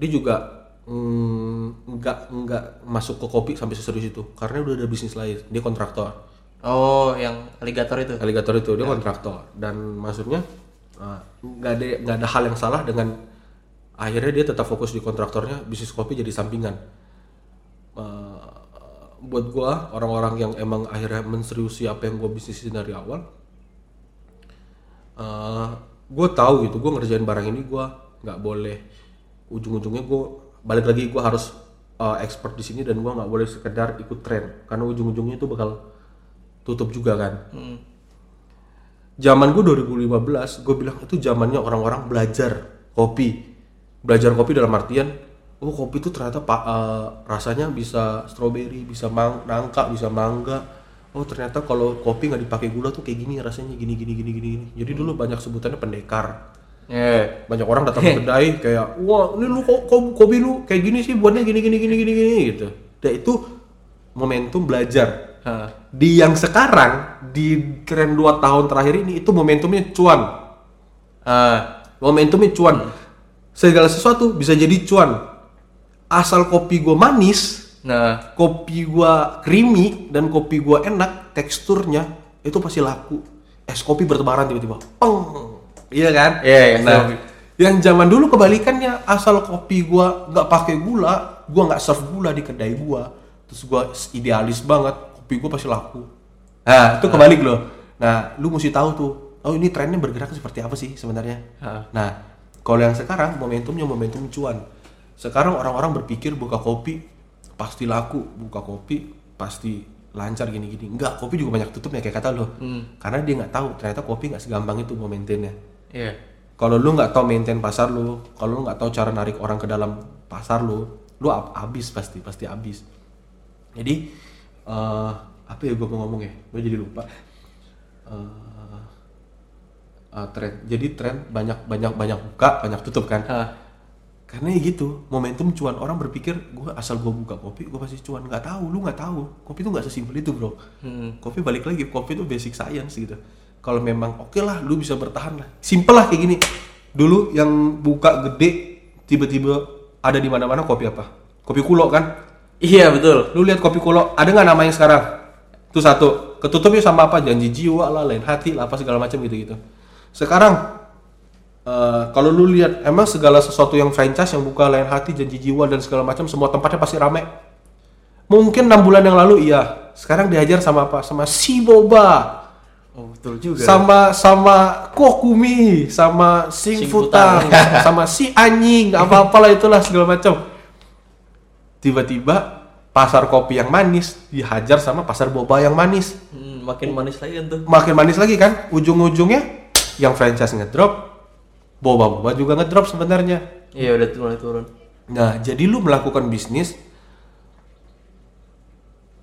B: dia juga mm, nggak nggak masuk ke kopi sampai seserius itu karena udah ada bisnis lain. Dia kontraktor.
A: Oh, yang aligator itu.
B: Alligator itu dia kontraktor dan maksudnya eh, nggak ada nggak ada hal yang salah dengan akhirnya dia tetap fokus di kontraktornya bisnis kopi jadi sampingan Eh, buat gua orang-orang yang emang akhirnya menseriusi apa yang gua bisnisin dari awal eh gue tahu gitu gue ngerjain barang ini gua nggak boleh ujung-ujungnya gua balik lagi gua harus eh, expert di sini dan gua nggak boleh sekedar ikut tren. Karena ujung-ujungnya itu bakal tutup juga kan.
A: Hmm.
B: zaman gue 2015 gue bilang itu zamannya orang-orang belajar kopi. Belajar kopi dalam artian oh kopi itu ternyata pak eh, rasanya bisa stroberi bisa mang nangka bisa mangga oh ternyata kalau kopi nggak dipakai gula tuh kayak gini rasanya gini gini gini gini gini. Jadi dulu banyak sebutannya pendekar.
A: Yeah.
B: banyak orang datang ke kedai kayak wah ini lu kok ko- kopi lu kayak gini sih buatnya gini gini gini gini gini gitu. Dan itu momentum belajar. Di yang sekarang di tren 2 tahun terakhir ini itu momentumnya cuan.
A: Ah,
B: momentumnya cuan. Segala sesuatu bisa jadi cuan. Asal kopi gua manis
A: nah,
B: kopi gua creamy dan kopi gua enak teksturnya itu pasti laku. Es kopi bertebaran tiba-tiba. Peng. Iya kan?
A: Iya, iya,
B: nah
A: kopi.
B: yang zaman dulu kebalikannya asal kopi gua nggak pakai gula gua nggak serve gula di kedai gua. Terus gua idealis banget kopi gua pasti laku. Nah itu kebalik loh. Nah lu mesti tahu tuh oh ini trennya bergerak seperti apa sih sebenarnya?
A: Ah.
B: nah kalau yang sekarang momentumnya momentum cuan. Sekarang orang-orang berpikir buka kopi pasti laku buka kopi pasti lancar gini-gini. Enggak kopi juga banyak tutupnya kayak kata lo karena dia nggak tahu ternyata kopi nggak segampang itu mau maintainnya.
A: Iya.
B: kalau lu nggak tahu maintain pasar lu kalau lu nggak tahu cara narik orang ke dalam pasar lu lu ab- abis pasti pasti abis jadi eh apa ya gue mau ngomong ya? Gue jadi lupa. Eh, eh, tren jadi tren banyak banyak banyak buka banyak tutup kan?
A: Hah.
B: Karena ya gitu momentum cuan orang berpikir gue asal gue buka kopi gue pasti cuan. Nggak tahu lu nggak tahu. Kopi tuh nggak sesimpel itu bro.
A: Hmm.
B: kopi balik lagi kopi itu basic science gitu. Kalau memang oke lah lu bisa bertahan lah. Simple lah kayak gini. Dulu yang buka gede tiba-tiba ada di mana-mana kopi apa? Kopi kulo kan?
A: Iya, betul.
B: lu lihat kopi kulo ada nggak namanya sekarang? Itu satu. Ketutupnya sama apa? Janji jiwa lah lain hati lah apa segala macam gitu gitu sekarang eh, kalau lu lihat emang segala sesuatu yang franchise yang buka lain hati janji jiwa dan segala macam semua tempatnya pasti rame. Mungkin enam bulan yang lalu iya. Sekarang diajar sama apa? Sama si boba
A: Oh, betul juga.
B: sama sama kokumi sama sing Futang. sama si anjing apa apalah itulah segala macam. Tiba-tiba pasar kopi yang manis dihajar sama pasar boba yang manis.
A: Hmm, makin manis lagi kan tuh.
B: makin manis lagi kan? Ujung-ujungnya yang franchise ngedrop boba-boba juga ngedrop sebenarnya
A: Iya, udah mulai turun.
B: nah jadi lu melakukan bisnis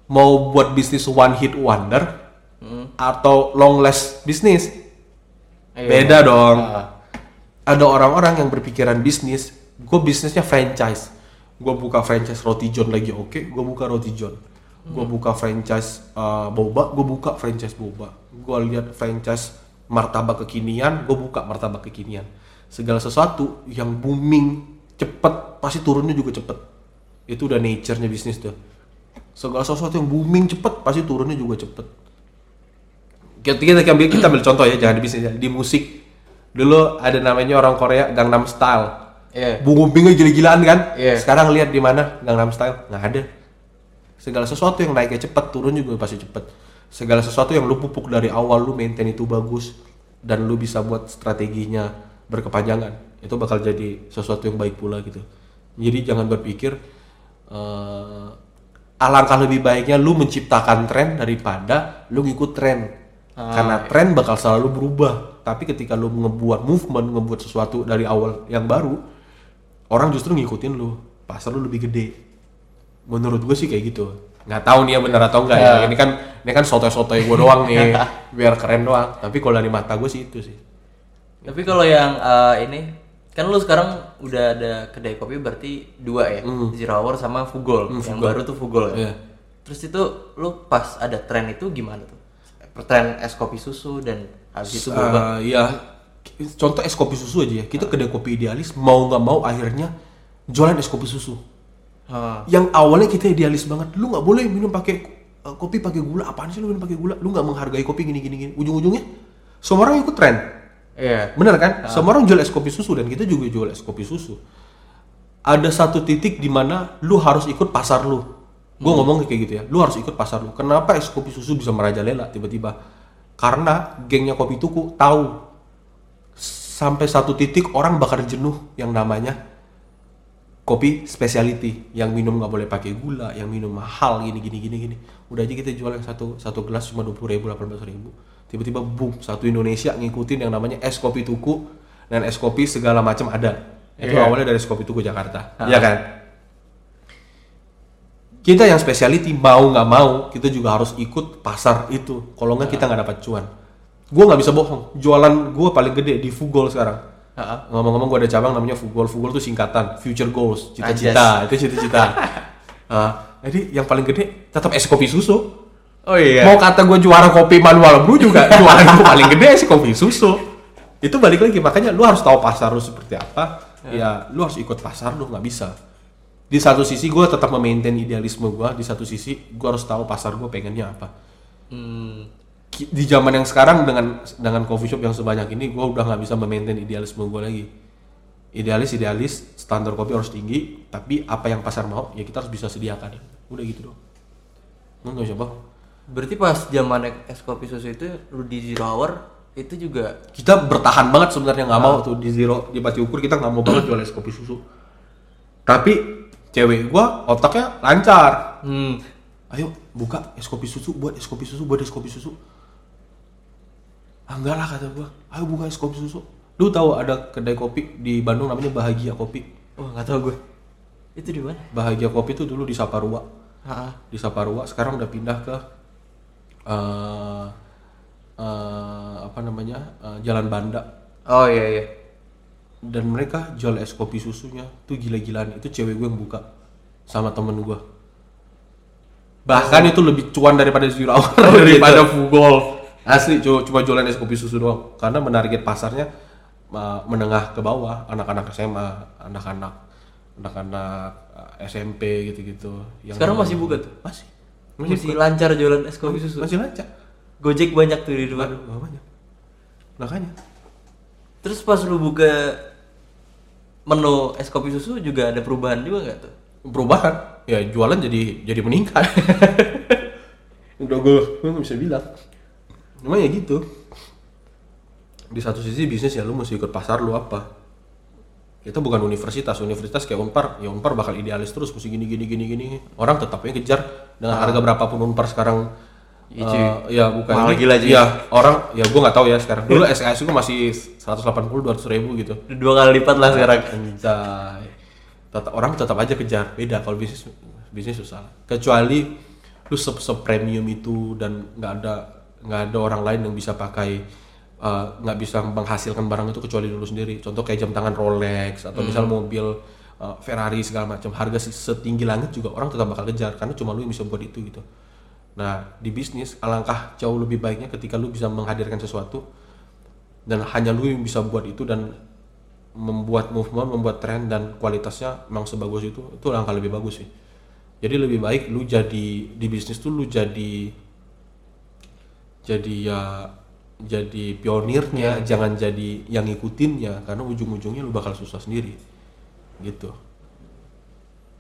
B: mau buat bisnis one hit wonder
A: Hmm.
B: atau long last bisnis
A: Iya.
B: beda dong
A: Ah.
B: ada orang-orang yang berpikiran bisnis gue bisnisnya franchise gue buka franchise roti john lagi oke gue buka roti john gue buka franchise uh, boba gue buka franchise boba gue lihat franchise martabak kekinian gue buka martabak kekinian segala sesuatu yang booming cepet pasti turunnya juga cepet. Itu udah nature-nya bisnis tuh. Segala sesuatu yang booming cepet pasti turunnya juga cepet. Kita kita ambil kita ambil contoh ya jangan di bisnis ya. di musik. Dulu ada namanya orang Korea Gangnam Style.
A: Iya.
B: boomingnya gila-gilaan kan?
A: Iya.
B: sekarang lihat di mana? Gangnam Style. Nggak ada. Segala sesuatu yang naiknya cepet turun juga pasti cepet. Segala sesuatu yang lu pupuk dari awal lu maintain itu bagus. Dan lu bisa buat strateginya berkepanjangan. Itu bakal jadi sesuatu yang baik pula gitu. Jadi jangan berpikir eh, alangkah lebih baiknya lu menciptakan tren daripada lu ngikut tren. Karena tren bakal selalu berubah. Tapi ketika lu ngebuat movement ngebuat sesuatu dari awal yang baru orang justru ngikutin lu. Pasar lu lebih gede. Menurut gue sih kayak gitu. Nggak tahu nih ya bener atau enggak ya. Ini kan ini kan sotoy-sotoy gue doang nih. Biar keren doang. Tapi kalau dari mata gue sih itu sih
A: Tapi kalau yang eh, ini kan lu sekarang udah ada kedai kopi berarti dua ya, Zero Hour sama Fugol. yang baru tuh Fugol ya.
B: Iya.
A: Terus itu lu pas ada tren itu gimana tuh? Tren es kopi susu dan habis itu berubah.
B: Eh, ya contoh es kopi susu aja ya kita kedai kopi idealis mau nggak mau akhirnya jualan es kopi susu
A: Hah.
B: yang awalnya kita idealis banget lu nggak boleh minum pakai eh, kopi pakai gula apaan sih lu minum pakai gula lu nggak menghargai kopi gini gini gini ujung-ujungnya semua orang ikut tren
A: Iya.
B: bener kan? Semua orang jual es kopi susu dan kita juga jual es kopi susu. Ada satu titik di mana lu harus ikut pasar lu. Gue ngomong kayak gitu ya lu harus ikut pasar lu. Kenapa es kopi susu bisa merajalela tiba-tiba? Karena gengnya kopi tuku tahu. Sampai satu titik orang bakal jenuh yang namanya kopi specialty. Yang minum nggak boleh pakai gula yang minum mahal gini gini gini gini. Udah aja kita jual yang satu satu gelas cuma dua puluh ribu delapan ribu tiba-tiba boom satu Indonesia ngikutin yang namanya es kopi tuku dan es kopi segala macam ada. Itu
A: Iya.
B: awalnya dari es kopi tuku Jakarta. Ya kan? Kita yang specialty mau nggak mau kita juga harus ikut pasar itu. Kalau nggak kita nggak dapat cuan. Gue nggak bisa bohong. Jualan gue paling gede di Fugol sekarang.
A: Heeh.
B: ngomong-ngomong gue ada cabang namanya Fugol. Fugol itu singkatan future goals cita-cita. Itu cita-cita. Ah, jadi yang paling gede tetap es kopi susu
A: Oh iya.
B: mau kata gue juara kopi manual brew juga jualan gue paling gede es kopi susu. Itu balik lagi makanya lu harus tahu pasar lu seperti apa. Ya, lu harus ikut pasar lu nggak bisa. Di satu sisi gue tetap memaintain idealisme gue di satu sisi gue harus tahu pasar gue pengennya apa.
A: Hmm.
B: Di zaman yang sekarang dengan dengan coffee shop yang sebanyak ini gue udah nggak bisa memaintain idealisme gue lagi. Idealis idealis standar kopi harus tinggi tapi apa yang pasar mau ya kita harus bisa sediakan. Udah gitu dong lu nggak usah bohong
A: Berarti pas zaman es kopi susu itu lu di Zero Hour itu juga
B: kita bertahan banget sebenarnya nggak mau tuh di zero di Pati Ukur kita nggak mau banget jual es kopi susu. Tapi cewek gua otaknya lancar.
A: Hmm,
B: ayo buka es kopi susu buat es kopi susu buat es kopi susu. Ah enggak lah kata gua. Ayo buka es kopi susu. Lu tahu ada kedai kopi di Bandung namanya Bahagia Kopi?
A: Wah nggak tahu gue. Itu di mana?
B: Bahagia Kopi itu dulu di Saparua.
A: Heeh.
B: di Saparua sekarang udah pindah ke eh eh, apa namanya eh, Jalan Banda.
A: Oh iya iya.
B: dan mereka jual es kopi susunya. Tuh gila-gilaan. Itu cewek gue yang buka sama temen gue. Bahkan itu lebih cuan daripada zero hour daripada fugol asli cuma, cuma jualan es kopi susu doang. Karena menarget pasarnya uh, menengah ke bawah. Anak-anak SMA anak-anak anak-anak uh, SMP gitu-gitu. Yang
A: Sekarang masih buka tuh?
B: masih
A: Masih, lancar jualan es kopi susu.
B: masih lancar.
A: Gojek banyak tuh di depan.
B: Aduh, makanya makanya.
A: Terus pas lu buka menu es kopi susu juga ada perubahan juga nggak tuh?
B: perubahan? Ya jualan jadi jadi meningkat. Udah gue gue nggak bisa bilang. Cuma ya gitu. Di satu sisi bisnis ya lu mesti ikut pasar lu apa kita bukan universitas universitas kayak unpar ya unpar bakal idealis terus mesti gini gini gini gini orang tetapnya kejar dengan harga berapapun unpar sekarang
A: Iya,
B: eh,
A: cuy.
B: ya bukan
A: Mahal
B: ini.
A: gila,
B: ya orang ya gue nggak tahu ya sekarang dulu SKS gue masih 180 200 ribu gitu
A: Dua kali lipat lah sekarang.
B: Anjay. Tetap orang tetap aja kejar. Beda kalau bisnis bisnis susah. Kecuali lu se, premium itu dan nggak ada nggak ada orang lain yang bisa pakai eh, nggak bisa menghasilkan barang itu kecuali lu sendiri. Contoh kayak jam tangan Rolex atau misal mobil eh, Ferrari segala macam harga se- setinggi langit juga orang tetap bakal kejar karena cuma lu yang bisa buat itu gitu. Nah, di bisnis alangkah jauh lebih baiknya ketika lu bisa menghadirkan sesuatu dan hanya lu yang bisa buat itu dan membuat movement, membuat tren dan kualitasnya memang sebagus itu, itu langkah lebih bagus sih. Jadi lebih baik lu jadi di bisnis tuh lu jadi jadi ya jadi pionirnya, jangan jadi yang ngikutinnya karena ujung-ujungnya lu bakal susah sendiri. Gitu.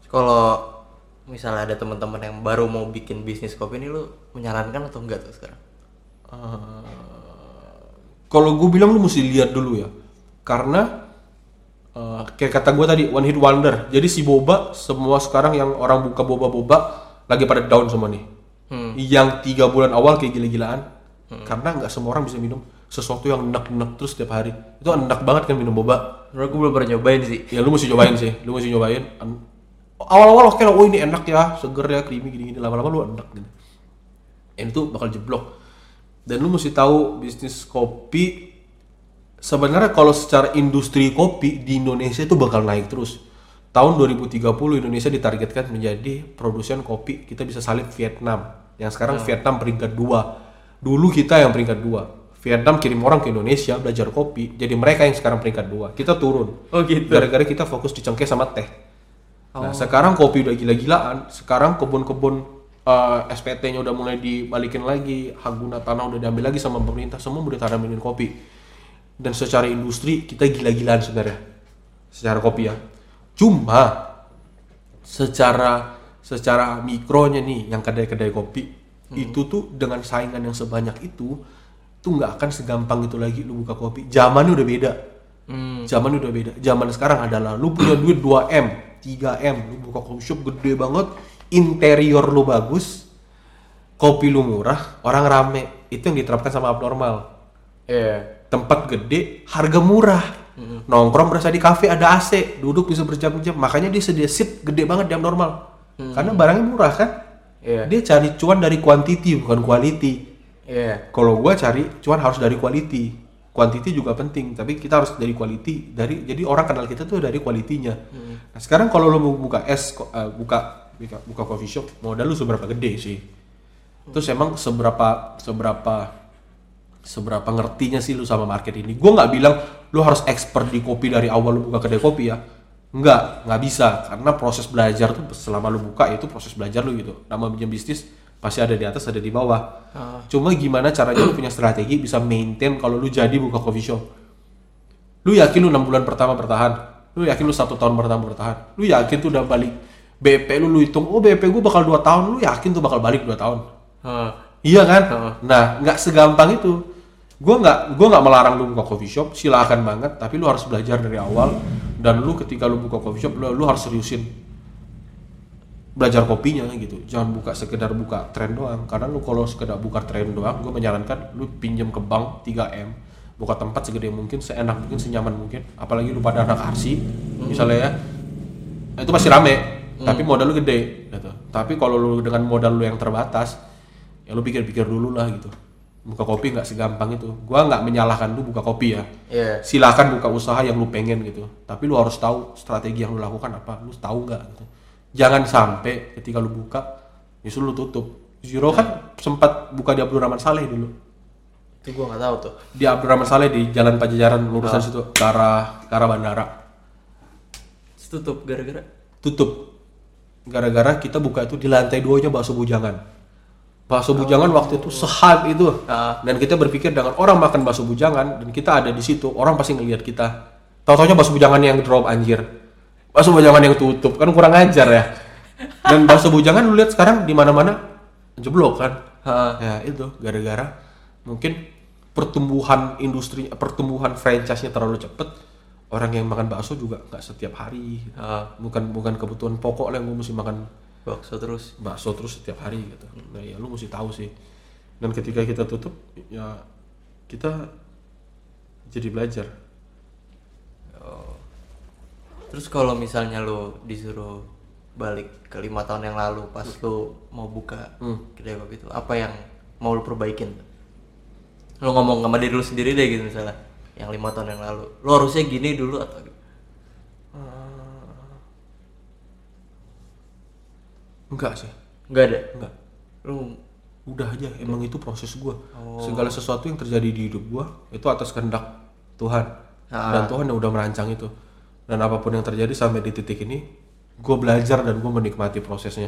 A: Kalau misalnya ada teman-teman yang baru mau bikin bisnis kopi ini lu menyarankan atau enggak tuh sekarang?
B: Kalau gue bilang lu mesti lihat dulu ya, karena eh, kayak kata gue tadi one hit wonder. Jadi si boba semua sekarang yang orang buka boba-boba lagi pada down semua nih. Yang tiga bulan awal kayak gila-gilaan, karena nggak semua orang bisa minum sesuatu yang enak-enak terus setiap hari. Itu enak banget kan minum boba.
A: Menurut gue belum pernah nyobain sih.
B: Ya lu mesti cobain sih, lu mesti cobain. An- Awal-awal oke lah, oh ini enak ya, seger ya, creamy gini-gini. Lama-lama lu enak gitu. Ini tuh bakal jeblok. Dan lu mesti tahu bisnis kopi sebenarnya kalau secara industri kopi di Indonesia itu bakal naik terus. Tahun 2030 Indonesia ditargetkan menjadi produsen kopi. Kita bisa salip Vietnam. Yang sekarang Vietnam peringkat dua. Dulu kita yang peringkat dua. Vietnam kirim orang ke Indonesia belajar kopi. Jadi mereka yang sekarang peringkat dua. Kita turun.
A: Oh gitu.
B: Gara-gara kita fokus di cengkeh sama teh. Nah sekarang kopi udah gila-gilaan. Sekarang kebun-kebun eh, SPT-nya udah mulai dibalikin lagi. Hak guna tanah udah diambil lagi sama pemerintah. Semua udah tanamin kopi. Dan secara industri kita gila-gilaan sebenarnya. Secara kopi ya. Cuma secara secara mikronya nih yang kedai-kedai kopi itu tuh dengan saingan yang sebanyak itu tuh nggak akan segampang itu lagi lu buka kopi. Zamannya udah beda.
A: Hmm.
B: zaman udah beda. Zaman sekarang adalah lu punya duit 2M 3M lu buka coffee shop gede banget interior lu bagus kopi lu murah orang rame. Itu yang diterapkan sama abnormal.
A: Iya.
B: tempat gede harga murah. Nongkrong berasa di kafe ada AC duduk bisa berjam-jam. Makanya dia sedia seat gede banget di abnormal. Karena barangnya murah kan
A: Iya.
B: dia cari cuan dari quantity bukan quality.
A: Iya.
B: kalau gua cari cuan harus dari quality. Quantity juga penting tapi kita harus dari quality dari jadi orang kenal kita tuh dari kualitinya nah sekarang kalau lo mau buka es ko- eh, buka buka, buka coffee shop modal lu seberapa gede sih? Terus emang seberapa seberapa seberapa ngertinya sih lu sama market ini? Gua nggak bilang lu harus expert di kopi dari awal lu buka kedai kopi ya nggak nggak bisa karena proses belajar tuh selama lu buka itu proses belajar lu gitu nama punya bisnis pasti ada di atas ada di bawah cuma gimana caranya lu punya strategi bisa maintain kalau lu jadi buka coffee shop lu yakin lu enam bulan pertama bertahan lu yakin lu satu tahun pertama bertahan lu yakin tuh udah balik BP lu lu hitung oh BP gue bakal dua tahun lu yakin tuh bakal balik dua tahun
A: Heeh.
B: Iya kan? Nah, nggak segampang itu. Gue nggak, gue nggak melarang lu buka coffee shop, silakan banget. Tapi lu harus belajar dari awal. Dan lu ketika lu buka coffee shop, lu, lu harus seriusin belajar kopinya gitu. Jangan buka sekedar buka tren doang. Karena lu kalau sekedar buka tren doang, gue menyarankan lu pinjam ke bank 3 m, buka tempat segede mungkin, seenak mungkin, senyaman mungkin. Apalagi lu pada anak arsi, misalnya ya, Nah, itu pasti rame. Tapi modal lu gede, gitu. Tapi kalau lu dengan modal lu yang terbatas, ya lu pikir-pikir dulu lah gitu buka kopi nggak segampang itu. Gua nggak menyalahkan lu buka kopi ya.
A: Iya.
B: silakan buka usaha yang lu pengen gitu. Tapi lu harus tahu strategi yang lu lakukan apa. Lu tahu nggak gitu. Jangan sampai ketika lu buka justru lu tutup. Zero kan sempat buka di Abdurrahman Saleh dulu.
A: Itu gua nggak tahu tuh.
B: di Abdurrahman Saleh di Jalan Pajajaran lurusan situ. Ke arah ke arah bandara
A: Tutup gara-gara.
B: tutup. Gara-gara kita buka itu di lantai duanya bakso bujangan bakso bujangan waktu itu sehat itu
A: Ah.
B: dan kita berpikir dengan orang makan bakso bujangan dan kita ada di situ orang pasti ngelihat kita tahu-taunya bakso bujangan yang drop anjir bakso bujangan yang tutup kan kurang ajar ya dan bakso bujangan lu lihat sekarang di mana-mana jeblok kan
A: Heeh.
B: ya itu gara-gara mungkin pertumbuhan industri pertumbuhan franchise-nya terlalu cepet orang yang makan bakso juga nggak setiap hari
A: Ah.
B: bukan bukan kebutuhan pokok lah yang gue mesti makan
A: Bakso terus.
B: bakso terus setiap hari gitu. Nah ya lu mesti tahu sih. Dan ketika kita tutup ya kita jadi belajar.
A: Terus kalau misalnya lu disuruh balik ke lima tahun yang lalu pas lu mau buka kedai kopi itu, apa yang mau lu perbaikin? Lu ngomong sama diri lu sendiri deh gitu misalnya, yang lima tahun yang lalu, lu harusnya gini dulu atau
B: enggak sih
A: Enggak ada.
B: enggak
A: Lu
B: udah aja emang itu proses gua segala sesuatu yang terjadi di hidup gua itu atas kehendak Tuhan dan Tuhan yang udah merancang itu dan apa pun yang terjadi sampai di titik ini gua belajar dan gua menikmati prosesnya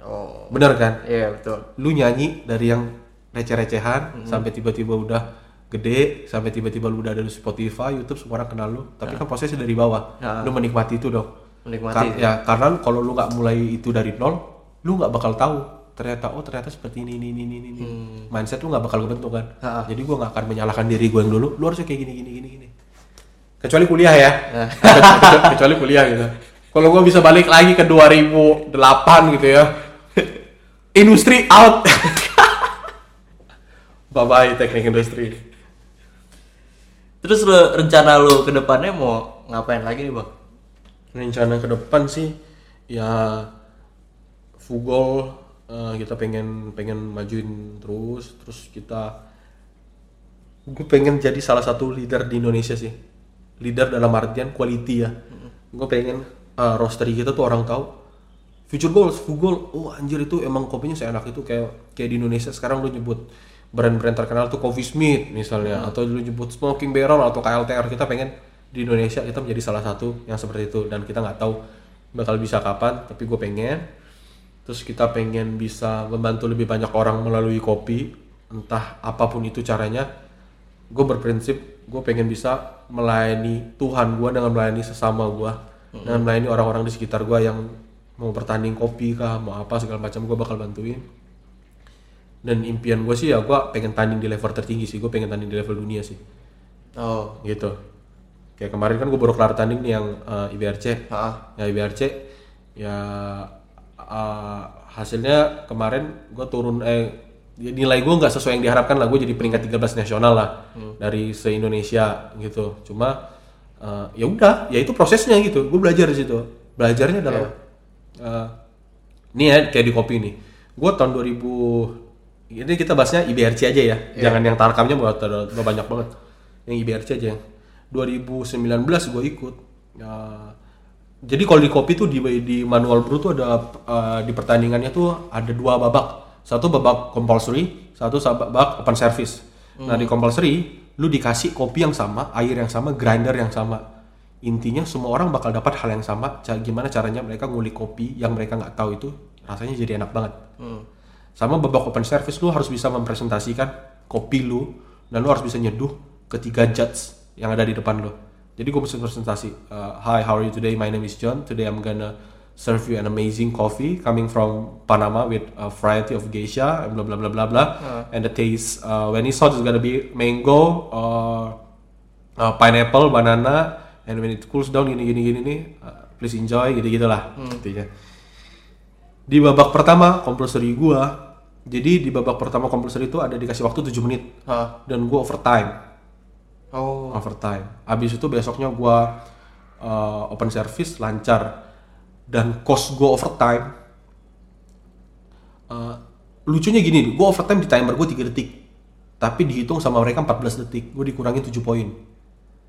A: oh
B: bener kan
A: iya betul.
B: lu nyanyi dari yang receh-recehan sampai tiba-tiba udah gede sampai tiba-tiba lu udah ada di Spotify, YouTube semua orang kenal lu. Tapi kan prosesnya dari bawah.
A: Ya.
B: Lu menikmati itu dong.
A: Menikmati.
B: Kar- ya karena kalau lu nggak mulai itu dari nol, lu nggak bakal tahu ternyata oh ternyata seperti ini ini ini ini, ini. mindset lu nggak bakal kebentuk kan.
A: Hmm. Ha.
B: Jadi gua nggak akan menyalahkan diri gua yang dulu. Lu harusnya kayak gini gini gini gini. Kecuali kuliah ya. Kecuali- kuliah gitu. Kalau gua bisa balik lagi ke 2008 gitu ya. Industri out. bye bye teknik industri.
A: Terus lu, rencana lu ke depannya mau ngapain lagi nih bang?
B: Rencana ke depan sih ya Fugol eh, kita pengen pengen majuin terus terus kita gue pengen jadi salah satu leader di Indonesia sih. Leader dalam artian quality ya. Gue pengen eh, roastery kita tuh orang tahu. Future Goals, Fugol, oh anjir itu emang kopinya seenak itu kayak kayak di Indonesia sekarang lu nyebut brand-brand terkenal tuh Coffee Smith misalnya atau lu nyebut Smoking Barrel atau KLTR kita pengen di Indonesia kita menjadi salah satu yang seperti itu. Dan kita nggak tahu bakal bisa kapan tapi gue pengen. Terus kita pengen bisa membantu lebih banyak orang melalui kopi entah apa pun itu caranya. Gue berprinsip gue pengen bisa melayani Tuhan gue dengan melayani sesama gue dengan melayani orang-orang di sekitar gue yang mau bertanding kopi kah mau apa segala macam gue bakal bantuin. Dan impian gue sih ya gue pengen tanding di level tertinggi sih. Gue pengen tanding di level dunia sih.
A: Oh,
B: gitu kayak kemarin kan gue baru kelar tanding nih yang eh, IBRC
A: ah,
B: ya IBRC ya uh, hasilnya kemarin gue turun eh ya nilai gue nggak sesuai yang diharapkan lah. Gue jadi peringkat 13 nasional lah dari se Indonesia gitu. Cuma uh, ya udah ya itu prosesnya gitu. Gue belajar di situ. Belajarnya dalam uh, nih ya kayak di kopi nih. Gue tahun 2000 ini kita bahasnya IBRC aja ya. Jangan yang tarkamnya buat banyak banget. Yang IBRC aja yang 2019 gue ikut. Ya, jadi kalau di kopi tuh di, di manual brew tuh ada uh, di pertandingannya tuh ada dua babak. Satu babak compulsory satu babak open service. Nah di compulsory lu dikasih kopi yang sama air yang sama grinder yang sama. Intinya semua orang bakal dapat hal yang sama. Ca- gimana caranya mereka ngulik kopi yang mereka nggak tahu itu rasanya jadi enak banget.
A: Hmm.
B: sama babak open service lu harus bisa mempresentasikan kopi lu dan lu harus bisa nyeduh ketiga judge yang ada di depan lu jadi gue bisa presentasi uh, hi how are you today? My name is John. Today I'm gonna serve you an amazing coffee coming from Panama with a variety of geisha and blah blah blah blah blah. And the taste uh, when it's hot is gonna be mango uh, uh, pineapple banana and when it cools down gini gini gini nih uh, please enjoy gitu gitulah intinya. Di babak pertama compulsory gua jadi di babak pertama compulsory itu ada dikasih waktu 7 menit.
A: Ah,
B: dan gua overtime
A: oh,
B: overtime. Habis itu besoknya gua uh, open service lancar. Dan cost gua overtime uh, lucunya gini gua overtime di timer gua 3 detik. Tapi dihitung sama mereka 14 detik. Gua dikurangin 7 poin.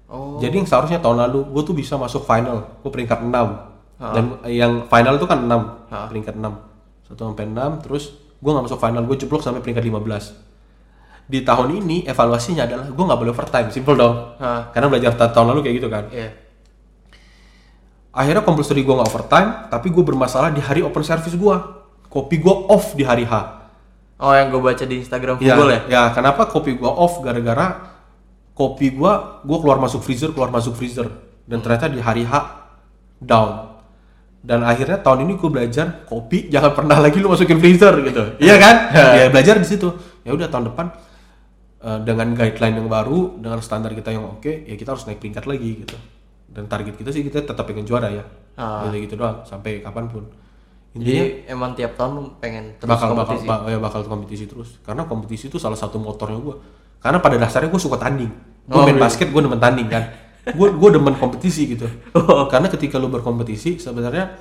A: Oh,
B: jadi yang seharusnya tahun lalu gue tuh bisa masuk final, gue peringkat 6 Dan yang final itu kan 6,
A: Ha.
B: peringkat 6 1 sampai 6, terus gue nggak masuk final, gue jeblok sampai peringkat 15 Di tahun ini evaluasinya adalah gue nggak boleh overtime, simple dong.
A: Ah,
B: Karena belajar ta- tahun lalu kayak gitu kan.
A: Iya,
B: Akhirnya compulsory gue nggak overtime, tapi gue bermasalah di hari open service gue Kopi gue off di hari H.
A: Oh yang gue baca di Instagram
B: Ya,
A: Google ya?
B: ya kenapa kopi gua off? Gara-gara kopi gua gua keluar masuk freezer keluar masuk freezer. Dan ternyata di hari H down. Dan akhirnya tahun ini gue belajar kopi jangan pernah lagi lu masukin freezer gitu. Iya kan? Ya belajar di situ. Ya udah tahun depan eh, dengan guideline yang baru dengan standar kita yang oke ya kita harus naik peringkat lagi gitu. Dan target kita sih kita tetap pengen juara ya.
A: Ah.
B: gitu gitu doang sampai kapan pun. Intinya
A: Jadi emang tiap tahun pengen terus
B: bakal bakal
A: kompetisi.
B: ba- ya bakal kompetisi terus. Karena kompetisi itu salah satu motornya gue karena pada dasarnya gue suka tanding. Gue
A: Oh,
B: main
A: iya.
B: basket gue demen tanding kan. Gue gue demen kompetisi gitu.
A: Oh.
B: karena ketika lu berkompetisi sebenarnya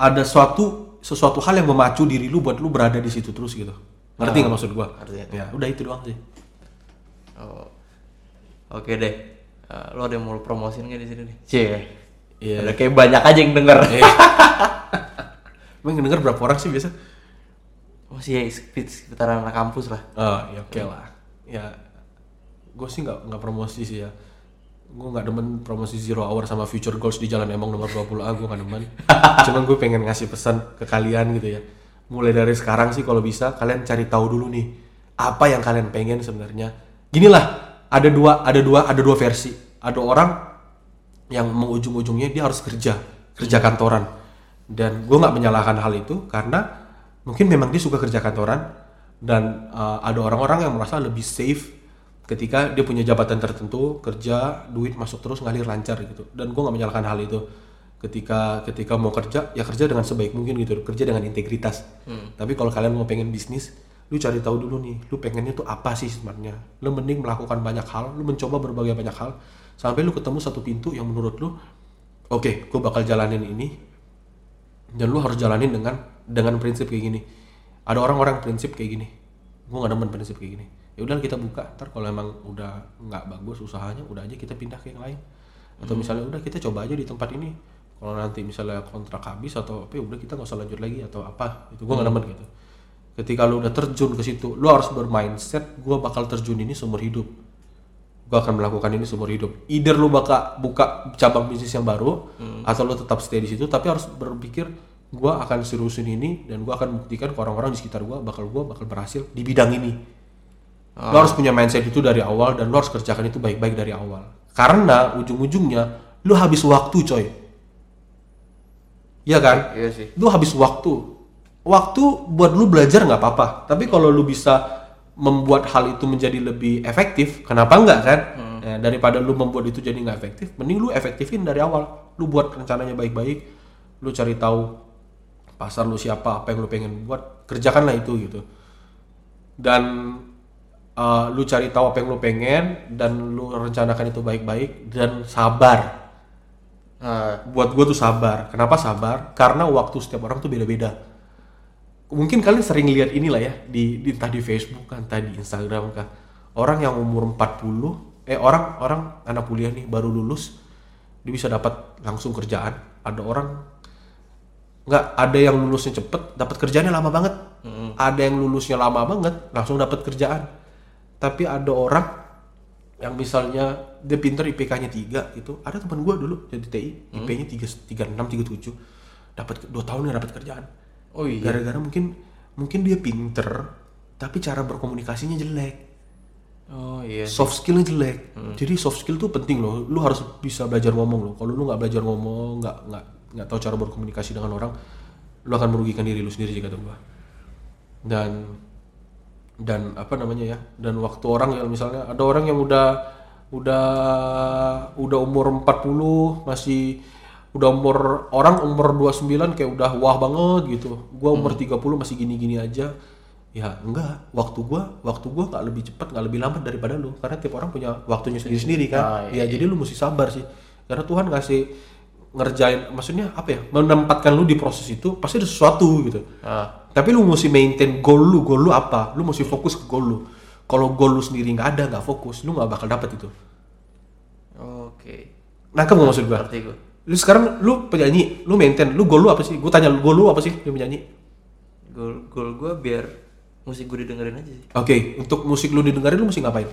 B: ada suatu sesuatu hal yang memacu diri lu buat lu berada di situ terus gitu ngerti nggak maksud gue
A: ngerti, ngerti.
B: ya udah itu doang sih
A: Oh. Oke deh. Eh, lo ada yang mau lu promosiin nggak di sini nih? Cie.
B: Iya.
A: Ada kayak banyak aja yang denger.
B: emang yang denger berapa orang sih biasa
A: Masih ya sekit- sekitaran anak kampus lah.
B: Oh, ya oke lah. Ya, gue sih nggak nggak promosi sih ya. Gue nggak demen promosi zero hour sama future goals di jalan emang nomor 20A gue nggak demen. Cuman gue pengen ngasih pesan ke kalian gitu ya. Mulai dari sekarang sih kalau bisa kalian cari tahu dulu nih apa yang kalian pengen sebenarnya. Gini lah ada dua ada dua ada dua versi. Ada orang yang mengujung-ujungnya dia harus kerja kerja kantoran. Dan gue nggak menyalahkan hal itu karena mungkin memang dia suka kerja kantoran dan uh, ada orang-orang yang merasa lebih safe ketika dia punya jabatan tertentu kerja duit masuk terus ngalir lancar gitu. Dan gue nggak menyalahkan hal itu ketika ketika mau kerja ya kerja dengan sebaik mungkin gitu kerja dengan integritas. Tapi kalau kalian mau pengen bisnis lu cari tahu dulu nih lu pengennya tuh apa sih sebenarnya? Lu mending melakukan banyak hal lu mencoba berbagai banyak hal sampai lu ketemu satu pintu yang menurut lu oke gue bakal jalanin ini dan lu harus jalanin dengan dengan prinsip kayak gini. Ada orang-orang prinsip kayak gini. Gue gak demen prinsip kayak gini. Ya udah kita buka. Ntar kalau emang udah nggak bagus usahanya udah aja kita pindah ke yang lain. Atau misalnya udah kita coba aja di tempat ini kalau nanti misalnya kontrak habis atau apa ya udah kita nggak usah lanjut lagi atau apa itu gue gak demen gitu. Ketika lu udah terjun ke situ lu harus bermindset gue bakal terjun ini seumur hidup. Gue akan melakukan ini seumur hidup. Either lu bakal buka cabang bisnis yang baru atau lu tetap stay di situ tapi harus berpikir gue akan seriusin ini dan gue akan buktikan ke orang-orang di sekitar gue bakal gue bakal berhasil di bidang ini. Lu harus punya mindset itu dari awal dan lu harus kerjakan itu baik-baik dari awal. Karena ujung-ujungnya lu habis waktu coy Iya kan?
A: Iya sih.
B: lu habis waktu. Waktu buat lu belajar nggak apa-apa. Tapi kalau lu bisa membuat hal itu menjadi lebih efektif kenapa nggak kan? Ya, daripada lu membuat itu jadi nggak efektif mending lu efektifin dari awal. Lu buat rencananya baik-baik lu cari tahu pasar lu siapa apa yang lu pengen buat kerjakanlah itu gitu. Dan uh, lu cari tahu apa yang lu pengen dan lu rencanakan itu baik-baik dan sabar
A: Nah,
B: buat gue tuh sabar. Kenapa sabar? Karena waktu setiap orang tuh beda-beda. Mungkin kalian sering lihat inilah ya di, di entah di Facebook kan, entah di Instagram kan. Orang yang umur 40, eh orang orang anak kuliah nih baru lulus, dia bisa dapat langsung kerjaan. Ada orang nggak ada yang lulusnya cepet, dapat kerjaannya lama banget. Ada yang lulusnya lama banget, langsung dapat kerjaan. Tapi ada orang yang misalnya dia pinter IPK-nya 3 gitu. Ada teman gua dulu jadi TI, IP-nya 3 36 37. Dapat 2 tahun ya dapat kerjaan.
A: oh iya.
B: Gara-gara mungkin mungkin dia pinter tapi cara berkomunikasinya jelek.
A: Oh iya.
B: Soft skillnya jelek. Jadi soft skill tuh penting loh. Lu harus bisa belajar ngomong loh. Kalau lu nggak belajar ngomong, nggak nggak nggak tahu cara berkomunikasi dengan orang, lu akan merugikan diri lu sendiri kata gua. Dan dan apa namanya ya? Dan waktu orang yang misalnya ada orang yang udah udah udah umur 40 masih udah umur orang umur 29 kayak udah wah banget gitu. Gua umur 30 masih gini-gini aja. Ya enggak, waktu gua waktu gua nggak lebih cepat nggak lebih lambat daripada lu karena tiap orang punya waktunya sendiri-sendiri kan.
A: Ah,
B: ya jadi lu mesti sabar sih. Karena Tuhan ngasih ngerjain maksudnya apa ya? Menempatkan lu di proses itu pasti ada sesuatu gitu.
A: Ah,
B: Tapi lu mesti maintain goal lu, goal lu apa? Lu mesti fokus ke goal lu. Kalau goal lu sendiri nggak ada, nggak fokus, lu nggak bakal dapet itu.
A: oke.
B: Nangkep nggak maksud gua?
A: Gua.
B: Lu sekarang lu penyanyi, lu maintain, lu goal lu apa sih? Gue tanya lu goal lu apa sih? Lu penyanyi.
A: Goal goal gua biar musik gue didengerin aja sih.
B: Oke, untuk musik lu didengarin lu mesti ngapain?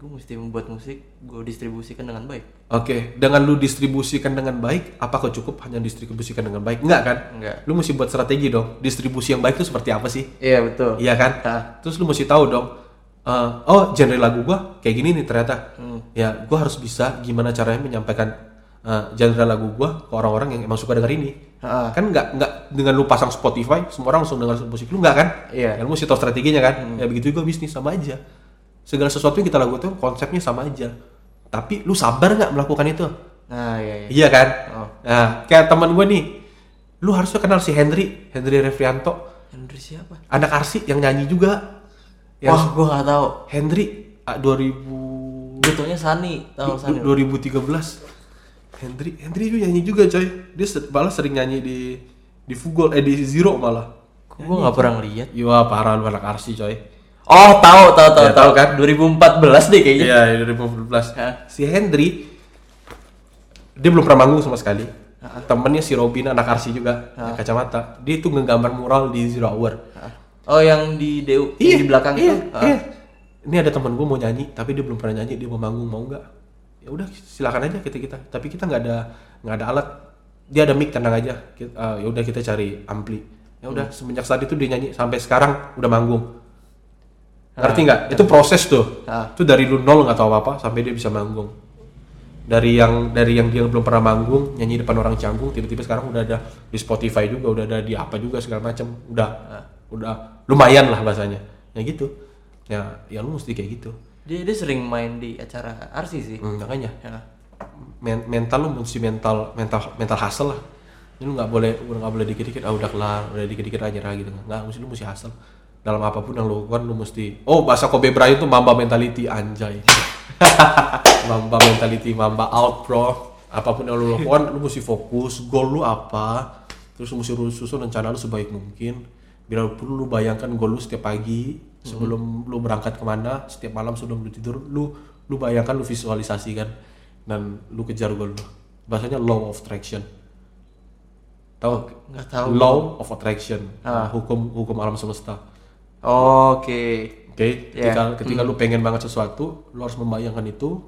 A: Gue mesti membuat musik, gue distribusikan dengan baik.
B: Oke, dengan lu distribusikan dengan baik, apakah cukup hanya distribusikan dengan baik? Enggak kan?
A: Enggak.
B: Lu mesti buat strategi dong. Distribusi yang baik itu seperti apa sih?
A: Iya betul.
B: Iya kan?
A: Ah.
B: Terus lu mesti tahu dong. Eh, oh, genre lagu gua kayak gini nih ternyata. Ya, gua harus bisa gimana caranya menyampaikan eh, genre lagu gua ke orang-orang yang emang suka denger ini.
A: Ah.
B: Kan nggak nggak dengan lu pasang Spotify, semua orang langsung denger musik lu nggak kan?
A: Iya.
B: Ya, lu mesti tahu strateginya kan? Ya begitu juga bisnis sama aja. Segala sesuatu yang kita lakukan tuh konsepnya sama aja. Tapi lu sabar nggak melakukan itu?
A: Nah iya iya.
B: Iya kan?
A: Oh.
B: Nah, kayak teman gue nih, lu harusnya kenal si Henry, Henry Refrianto,
A: Henry siapa?
B: anak Arsi yang nyanyi juga. Yang
A: Wah gue nggak tahu.
B: Henry ah, 2000
A: Gue taunya Sani, tahu Sani.
B: 2013. Henry Henry itu nyanyi juga coy. Dia malah sering nyanyi di di Fugol eh di Zero malah.
A: Gue nggak pernah lihat.
B: Iya parah lu anak Arsi coy.
A: Oh tahu tahu tahu
B: Ya, tahu kan?
A: 2014 deh kayaknya.
B: Iya 2014.
A: Hah?
B: Si Henry dia belum pernah manggung sama sekali. Temennya si Robin anak Arsi juga, yang kacamata. Dia itu ngegambar mural di Zero Hour.
A: Oh yang di DU yang di belakang
B: iya,
A: itu. Ah.
B: iya. Ini ada temen gue mau nyanyi, tapi dia belum pernah nyanyi, dia mau manggung mau nggak? Ya udah silakan aja kita kita. Tapi kita nggak ada nggak ada alat. Dia ada mic tenang aja. Ah, ya udah kita cari ampli. Ya udah semenjak saat itu dia nyanyi sampai sekarang udah manggung. ngerti nggak itu proses tuh
A: Ah.
B: itu dari lu nol nggak tahu apa apa sampai dia bisa manggung dari yang dari yang dia belum pernah manggung nyanyi depan orang canggung tiba-tiba sekarang udah ada di Spotify juga udah ada di apa juga segala macam udah udah lumayan lah bahasanya. Ya gitu. Ya ya lu mesti kayak gitu.
A: Dia dia sering main di acara arsi sih.
B: Hmm, makanya.
A: Ya.
B: men- mental lu mesti mental mental mental hustle lah. Lu nggak boleh udah nggak boleh dikit-dikit ah udah kelar udah dikit-dikit aja nyerah gitu. Nggak mesti lu mesti hustle. Dalam apa pun yang lu lakukan lu mesti oh bahasa Kobe Bryant tuh mamba mentality anjay. Mamba mentality mamba out bro. Apa pun yang lu lakukan lu mesti fokus goal lu apa terus lu mesti susun rencana lu sebaik mungkin bila perlu lu bayangkan goal lu setiap pagi sebelum lu berangkat ke mana setiap malam sebelum lu tidur lu lu bayangkan lu visualisasikan dan lu kejar goal lu bahasanya law of attraction tahu
A: Nggak tahu.
B: law of attraction hukum hukum alam semesta
A: Oke.
B: Oke,
A: Ya.
B: ketika ketika lu pengen banget sesuatu, lu harus membayangkan itu.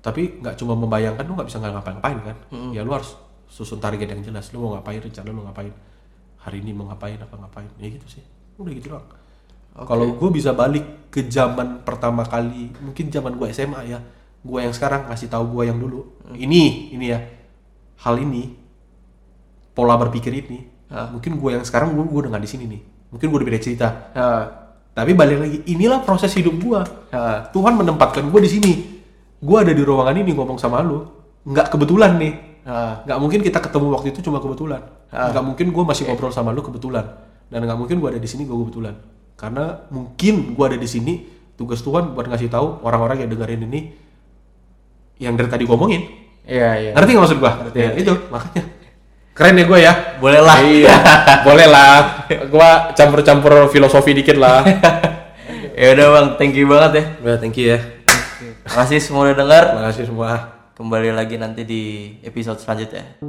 B: Tapi nggak cuma membayangkan, lu nggak bisa ngapa-ngapain kan? Ya lu harus susun target yang jelas. Lu mau ngapain, rencana lu ngapain. Hari ini mau ngapain, apa ngapain. Ya gitu sih. Udah gitu doang. Kalau gue bisa balik ke zaman pertama kali, mungkin zaman gue SMA ya. Gue yang sekarang ngasih tahu gue yang dulu. Ini, ini ya. Hal ini, pola berpikir ini. Mungkin gue yang sekarang gue, gue udah nggak di sini nih. Mungkin gue udah beda cerita. Tapi balik lagi, inilah proses hidup.
A: Ya.
B: Tuhan menempatkan gua di sini. Gua ada di ruangan ini ngomong sama lu. Nggak kebetulan nih.
A: Ya.
B: Nggak mungkin kita ketemu waktu itu cuma kebetulan. Nggak mungkin gua masih ngobrol sama lu kebetulan. Dan nggak mungkin gua ada di sini gua kebetulan. Karena mungkin gua ada di sini tugas Tuhan buat ngasih tahu orang-orang yang dengerin ini yang dari tadi gua omongin.
A: Iya, iya.
B: Ngerti nggak maksud gua? Ya, itu makanya. Keren ya gue ya.
A: Boleh lah.
B: Iya, boleh lah. Gua campur-campur filosofi dikit lah.
A: ya udah Bang, thank you banget ya.
B: Udah, thank you ya.
A: Makasih semua udah dengar.
B: Terima kasih semua.
A: Kembali lagi nanti di episode selanjutnya.